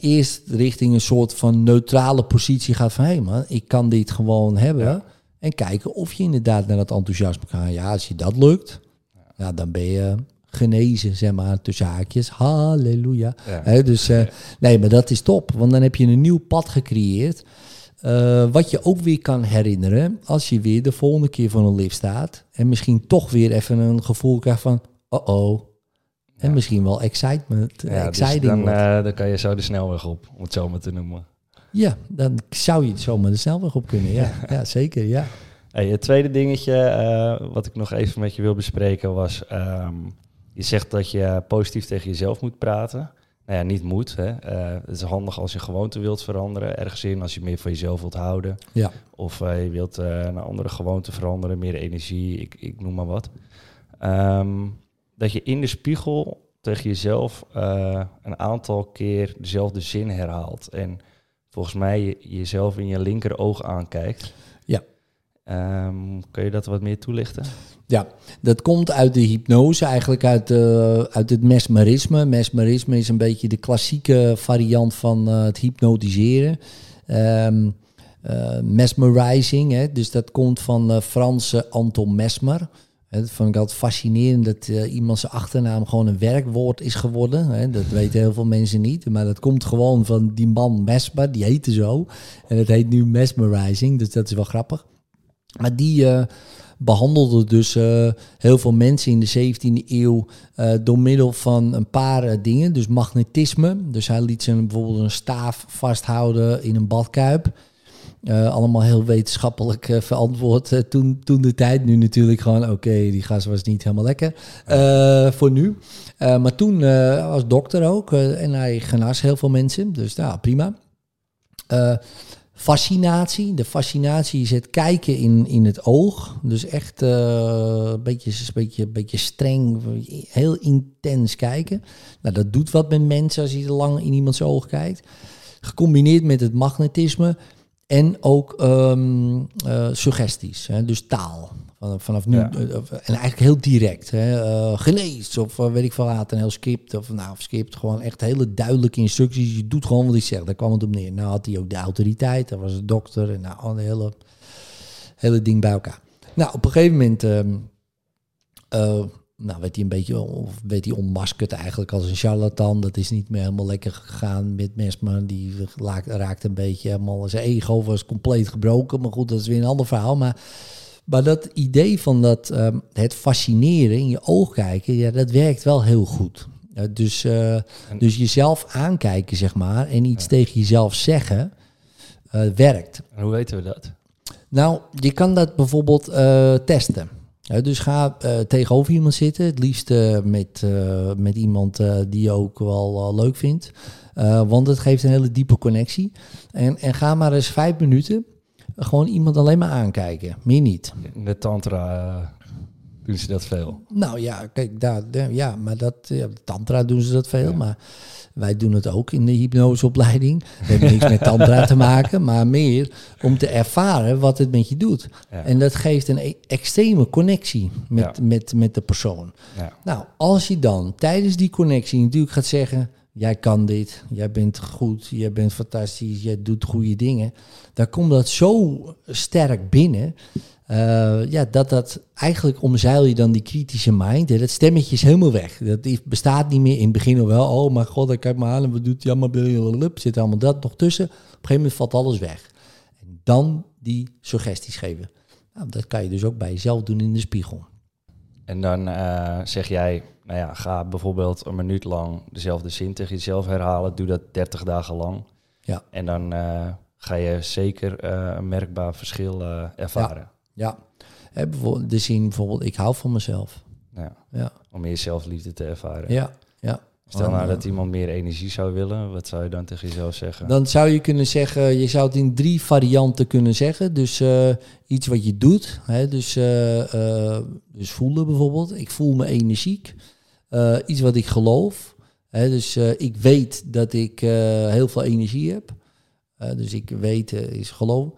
eerst richting een soort van neutrale positie gaat van hé hey man, ik kan dit gewoon hebben. En kijken of je inderdaad naar dat enthousiasme kan. Ja, als je dat lukt, ja. dan ben je genezen, zeg maar, tussen haakjes. Halleluja. Ja. dus uh, nee, maar dat is top. Want dan heb je een nieuw pad gecreëerd. Uh, wat je ook weer kan herinneren als je weer de volgende keer van een lift staat. En misschien toch weer even een gevoel krijgt van, oh oh. En misschien wel excitement. Ja, dus exciting dan, uh, dan kan je zo de snelweg op, om het zo maar te noemen. Ja, dan zou je zomaar de snelweg op kunnen. Ja, ja zeker. Ja. Hey, het tweede dingetje uh, wat ik nog even met je wil bespreken was... Um, je zegt dat je positief tegen jezelf moet praten nou ja, niet moet. Hè. Uh, het is handig als je gewoonte wilt veranderen, ergens in, als je meer van jezelf wilt houden. Ja. Of uh, je wilt uh, een andere gewoonte veranderen, meer energie, ik, ik noem maar wat. Um, dat je in de spiegel tegen jezelf een aantal keer dezelfde zin herhaalt. En volgens mij je, jezelf in je linker oog aankijkt. Um, kun je dat wat meer toelichten? Ja, dat komt uit de hypnose, eigenlijk uit, uh, uit het mesmerisme. Mesmerisme is een beetje de klassieke variant van uh, het hypnotiseren. Um, uh, mesmerizing, hè, dus dat komt van Franse Anton Mesmer. Dat vond ik altijd fascinerend dat iemand zijn achternaam gewoon een werkwoord is geworden. Hè. Dat weten heel veel mensen niet. Maar dat komt gewoon van die man Mesmer, die heette zo. En het heet nu mesmerizing, dus dat is wel grappig. Maar die behandelde dus uh, heel veel mensen in de 17e eeuw uh, door middel van een paar dingen. Dus magnetisme. Dus hij liet ze bijvoorbeeld een staaf vasthouden in een badkuip. allemaal heel wetenschappelijk verantwoord toen, toen de tijd. Nu natuurlijk gewoon, oké, die gas was niet helemaal lekker voor nu. maar toen was dokter ook en hij genas heel veel mensen. Dus nou, prima fascinatie. De fascinatie is het kijken in, in het oog. Dus echt een, beetje, een, beetje, een beetje streng, heel intens kijken. Nou, dat doet wat met mensen als je lang in iemands oog kijkt. Gecombineerd met het magnetisme en ook um, uh, suggesties, hè, dus taal. Vanaf nu, ja. Eh, en eigenlijk heel direct. Hè, uh, genees of weet ik veel laat, een heel script. Of nou, of script, gewoon echt hele duidelijke instructies. Je doet gewoon wat hij zegt, daar kwam het op neer. Nou had hij ook de autoriteit, dat was de dokter en nou, een hele, hele ding bij elkaar. Nou, op een gegeven moment uh, nou, werd hij een beetje of werd hij onmaskerd eigenlijk als een charlatan. Dat is niet meer helemaal lekker gegaan met Mesmer. Die raakte een beetje helemaal, zijn ego was compleet gebroken. Maar goed, dat is weer een ander verhaal. Maar maar dat idee van dat, um, het fascineren in je oog kijken, ja, dat werkt wel heel goed. Uh, dus, uh, dus jezelf aankijken, zeg maar, en iets tegen jezelf zeggen. eh, werkt. En hoe weten we dat? Nou, je kan dat bijvoorbeeld eh, testen. Dus ga eh, tegenover iemand zitten, het liefst eh, met, eh, met iemand eh, die je ook wel eh, leuk vindt. Eh, want het geeft een hele diepe connectie. En, en ga maar eens vijf minuten gewoon iemand alleen maar aankijken, meer niet. De tantra eh, doen ze dat veel. Nou ja, kijk, daar, ja, maar dat, ja, tantra doen ze dat veel, Ja. maar wij doen het ook in de hypnoseopleiding. We hebben niks met tantra te maken, maar meer om te ervaren wat het met je doet. Ja. En dat geeft een e- extreme connectie met, met, met de persoon. Ja. Nou, als je dan tijdens die connectie natuurlijk gaat zeggen: Jij kan dit, jij bent goed, jij bent fantastisch, jij doet goede dingen. Dan komt dat zo sterk binnen. eh, ja, dat dat eigenlijk omzeil je dan die kritische mind. Dat stemmetje is helemaal weg. Dat bestaat niet meer in het begin wel. Oh mijn god, ik kijk me aan en wat doet hij allemaal? Zit allemaal dat nog tussen. Op een gegeven moment valt alles weg. En dan die suggesties geven. Nou, dat kan je dus ook bij jezelf doen in de spiegel. En dan eh, zeg jij, nou ja, ga bijvoorbeeld een minuut lang dezelfde zin tegen jezelf herhalen. Doe dat 30 dagen lang. Ja. En dan eh, ga je zeker eh, een merkbaar verschil eh, ervaren. Ja, Hè, bijvoorbeeld de zin bijvoorbeeld, ik hou van mezelf. Ja. Ja, Om meer zelfliefde te ervaren. ja, ja. Stel nou dat iemand meer energie zou willen. Wat zou je dan tegen jezelf zeggen? Dan zou je kunnen zeggen, je zou het in drie varianten kunnen zeggen. Dus iets wat je doet, hè, dus, dus voelen bijvoorbeeld. Ik voel me energiek. Eh, iets wat ik geloof. Dus eh, ik weet dat ik eh, heel veel energie heb. Dus ik weet eh, is geloof.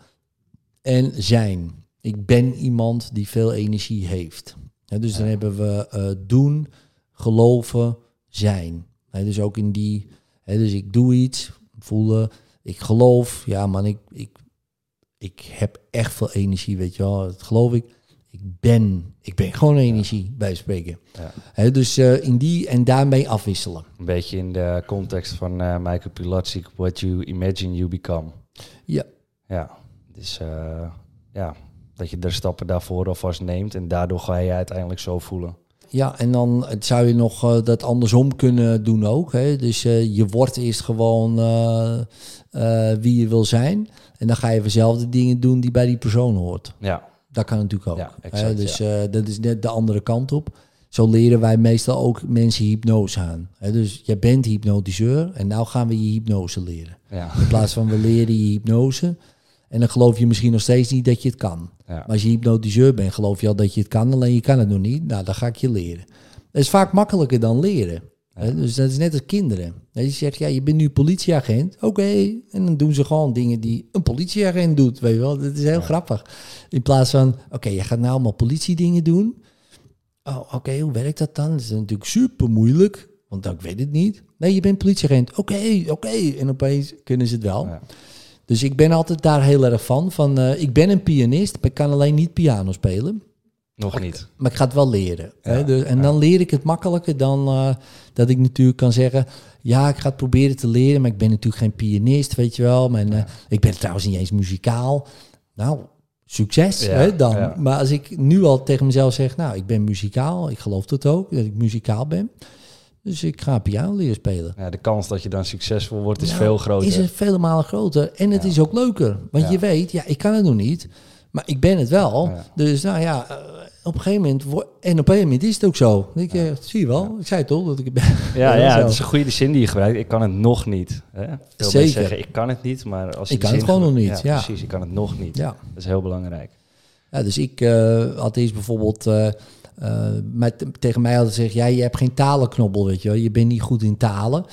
En zijn. Ik ben iemand die veel energie heeft. Dus dan hebben we doen, geloven, zijn. Dus ook in die, dus ik doe iets, voelen, ik geloof, ja man, ik, ik, ik heb echt veel energie, weet je wel, dat geloof ik. Ik ben, ik ben gewoon energie, bij spreken. Ja. Hè, dus eh, in die en daarmee afwisselen. Een beetje in de context van eh Michael Pilatschik, what you imagine you become. Ja. Ja, dus eh, ja, dat je de stappen daarvoor alvast neemt en daardoor ga je je uiteindelijk zo voelen. Ja, en dan zou je nog dat andersom kunnen doen ook. Hè? Dus je wordt eerst gewoon wie je wil zijn. En dan ga je vanzelf de dingen doen die bij die persoon hoort. Ja, Dat kan natuurlijk ook. Ja, exact, dus eh, dat is net de andere kant op. Zo leren wij meestal ook mensen hypnose aan. Hè? Dus jij bent hypnotiseur en nou gaan we je hypnose leren. In plaats van we leren je hypnose. En dan geloof je misschien nog steeds niet dat je het kan. Maar als je hypnotiseur bent, geloof je al dat je het kan, alleen je kan het nog niet. Nou, dan ga ik je leren. Dat is vaak makkelijker dan leren. Dus dat is net als kinderen. Je zegt, ja, je bent nu politieagent. Oké. En dan doen ze gewoon dingen die een politieagent doet, weet je wel. Dat is heel Ja. grappig. In plaats van, oké, je gaat nou allemaal politiedingen doen. Oh, oké, hoe werkt dat dan? Dat is natuurlijk super moeilijk, want ik weet het niet. Nee, je bent politieagent. Oké, oké. En opeens kunnen ze het wel. Ja. Dus ik ben altijd daar heel erg van. van eh, ik ben een pianist, maar ik kan alleen niet piano spelen. Nog niet. Maar ik ga het wel leren. hè. Dus, en ja. dan leer ik het makkelijker dan eh, dat ik natuurlijk kan zeggen... ja, ik ga het proberen te leren, maar ik ben natuurlijk geen pianist, weet je wel. Maar, eh, ik ben trouwens niet eens muzikaal. Nou, succes Ja, hè, dan. ja. Maar als ik nu al tegen mezelf zeg... nou, ik ben muzikaal, ik geloof dat ook, dat ik muzikaal ben... Dus ik ga piano leren spelen. Ja, de kans dat je dan succesvol wordt is Nou, veel groter. Is het vele malen groter. En het Ja. is ook leuker. Want je weet, ja, ik kan het nog niet. Maar ik ben het wel. Dus nou ja, eh, op een gegeven moment... En op een gegeven moment is het ook zo. Ik, eh, zie je wel. Ik zei toch dat ik het ben. Ja, Ja, het is een goede zin die je gebruikt. Ik kan het nog niet. Hè? Veel Zeker. zeggen, ik kan het niet, maar als je Ik kan het gewoon nog niet, ja. precies, ik kan het nog niet. Ja. Dat is heel belangrijk. Ja, dus ik eh, had eerst bijvoorbeeld... eh, eh, met, tegen mij hadden ze gezegd... Ja, je hebt geen talenknobbel, weet je wel. Je bent niet goed in talen.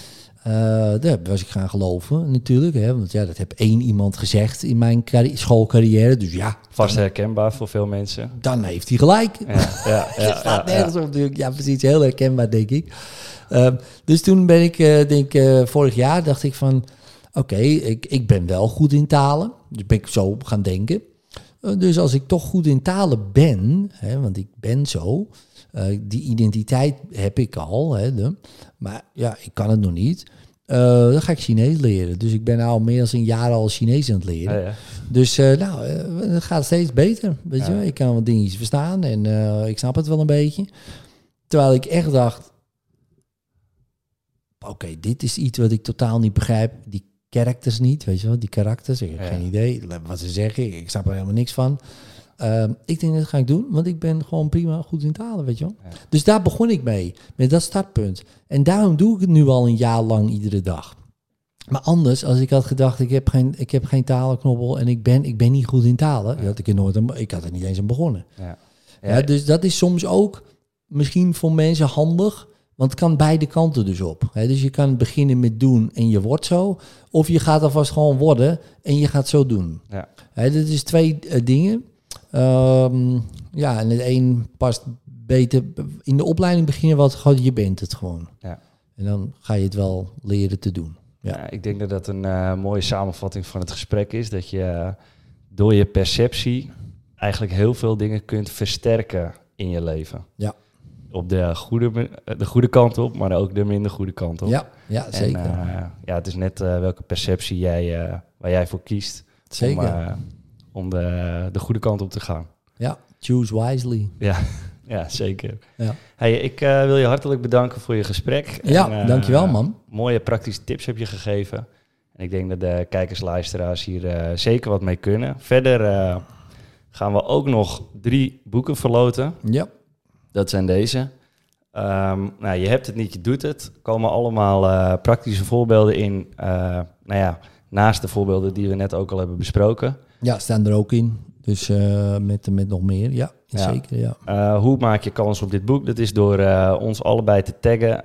Eh, daar was ik gaan geloven natuurlijk. Hè, want ja, dat heb één iemand gezegd in mijn carri- schoolcarrière. Dus ja, Vast herkenbaar voor veel mensen. dan heeft hij gelijk. Ja, ja, staat nergens op natuurlijk. Ja, precies. Heel herkenbaar, denk ik. Ehm, dus toen ben ik, eh, denk eh, vorig jaar dacht ik van... Oké, ik, ik ben wel goed in talen. Dus ben ik zo gaan denken. Dus als ik toch goed in talen ben, hè, want ik ben zo... die identiteit heb ik al, hè, de, maar ja, ik kan het nog niet. Eh, dan ga ik Chinees leren. Dus ik ben al meer dan een jaar al Chinees aan het leren. Ja, ja. Dus eh, nou, eh, het gaat steeds beter. Weet je Ja. wel? Ik kan wat dingetjes verstaan en ik snap het wel een beetje. Terwijl ik echt dacht, oké, dit is iets wat ik totaal niet begrijp. Die characters niet, weet je wel, die karakters. Ik heb geen idee wat ze zeggen. Ik snap er helemaal niks van. Ehm, ik denk dat ga ik doen, want ik ben gewoon prima goed in talen, weet je wel. Ja. Dus daar begon ik mee, met dat startpunt. En daarom doe ik het nu al een jaar lang iedere dag. Maar anders, als ik had gedacht, ik heb geen, ik heb geen talenknobbel en ik ben, ik ben niet goed in talen, Ja. had ik er nooit aan, ik had er niet eens aan begonnen. Ja. Ja, dus dat is soms ook misschien voor mensen handig, want het kan beide kanten dus op. Hè, dus je kan beginnen met doen en je wordt zo, of je gaat alvast gewoon worden en je gaat zo doen. Ja. Hè, dat is twee eh, dingen. Ehm, ja, en het een past beter. In de opleiding begin je wat gewoon, je bent het gewoon. Ja. En dan ga je het wel leren te doen. Ja. Ja, ik denk dat dat een eh, mooie samenvatting van het gesprek is. Dat je eh, door je perceptie eigenlijk heel veel dingen kunt versterken in je leven. Ja. Op de goede, de goede kant op, maar ook de minder goede kant op. Ja, ja En, zeker. eh, ja, het is net welke perceptie jij, waar jij voor kiest zeker. om, om de, de goede kant op te gaan. ja, choose wisely. Ja, ja zeker. Ja. Hey, ik eh, wil je hartelijk bedanken voor je gesprek. Ja, En, eh, dankjewel man. Mooie praktische tips heb je gegeven. En ik denk dat de kijkers, luisteraars hier eh, zeker wat mee kunnen. Verder gaan we ook nog drie boeken verloten. Ja, Dat zijn deze. Ehm, nou, je hebt het niet, je doet het. Er komen allemaal praktische voorbeelden in. nou ja, naast de voorbeelden die we net ook al hebben besproken. Ja staan er ook in. Dus eh, met, met nog meer. Ja, Ja. zeker. Ja. Eh, hoe maak je kans op dit boek? Dat is door eh, ons allebei te taggen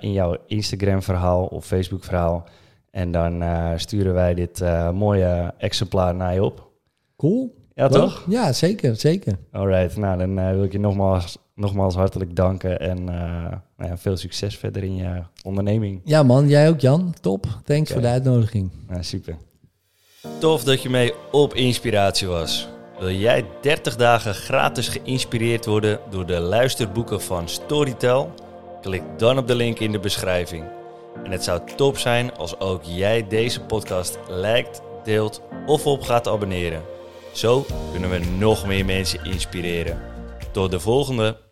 in jouw Instagram-verhaal of Facebook-verhaal. En dan sturen wij dit mooie exemplaar naar je op. Cool. Ja, Leuk. toch? Ja, zeker. Zeker. Alright, nou dan wil ik je nogmaals, nogmaals hartelijk danken en nou ja, veel succes verder in je onderneming. Ja man, jij ook Jan. Top. Thanks voor de uitnodiging. Nou, super. Tof dat je mee op inspiratie was. Wil jij 30 dagen gratis geïnspireerd worden door de luisterboeken van Storytel? Klik dan op de link in de beschrijving. En het zou top zijn als ook jij deze podcast liked, deelt of op gaat abonneren. Zo kunnen we nog meer mensen inspireren. Tot de volgende!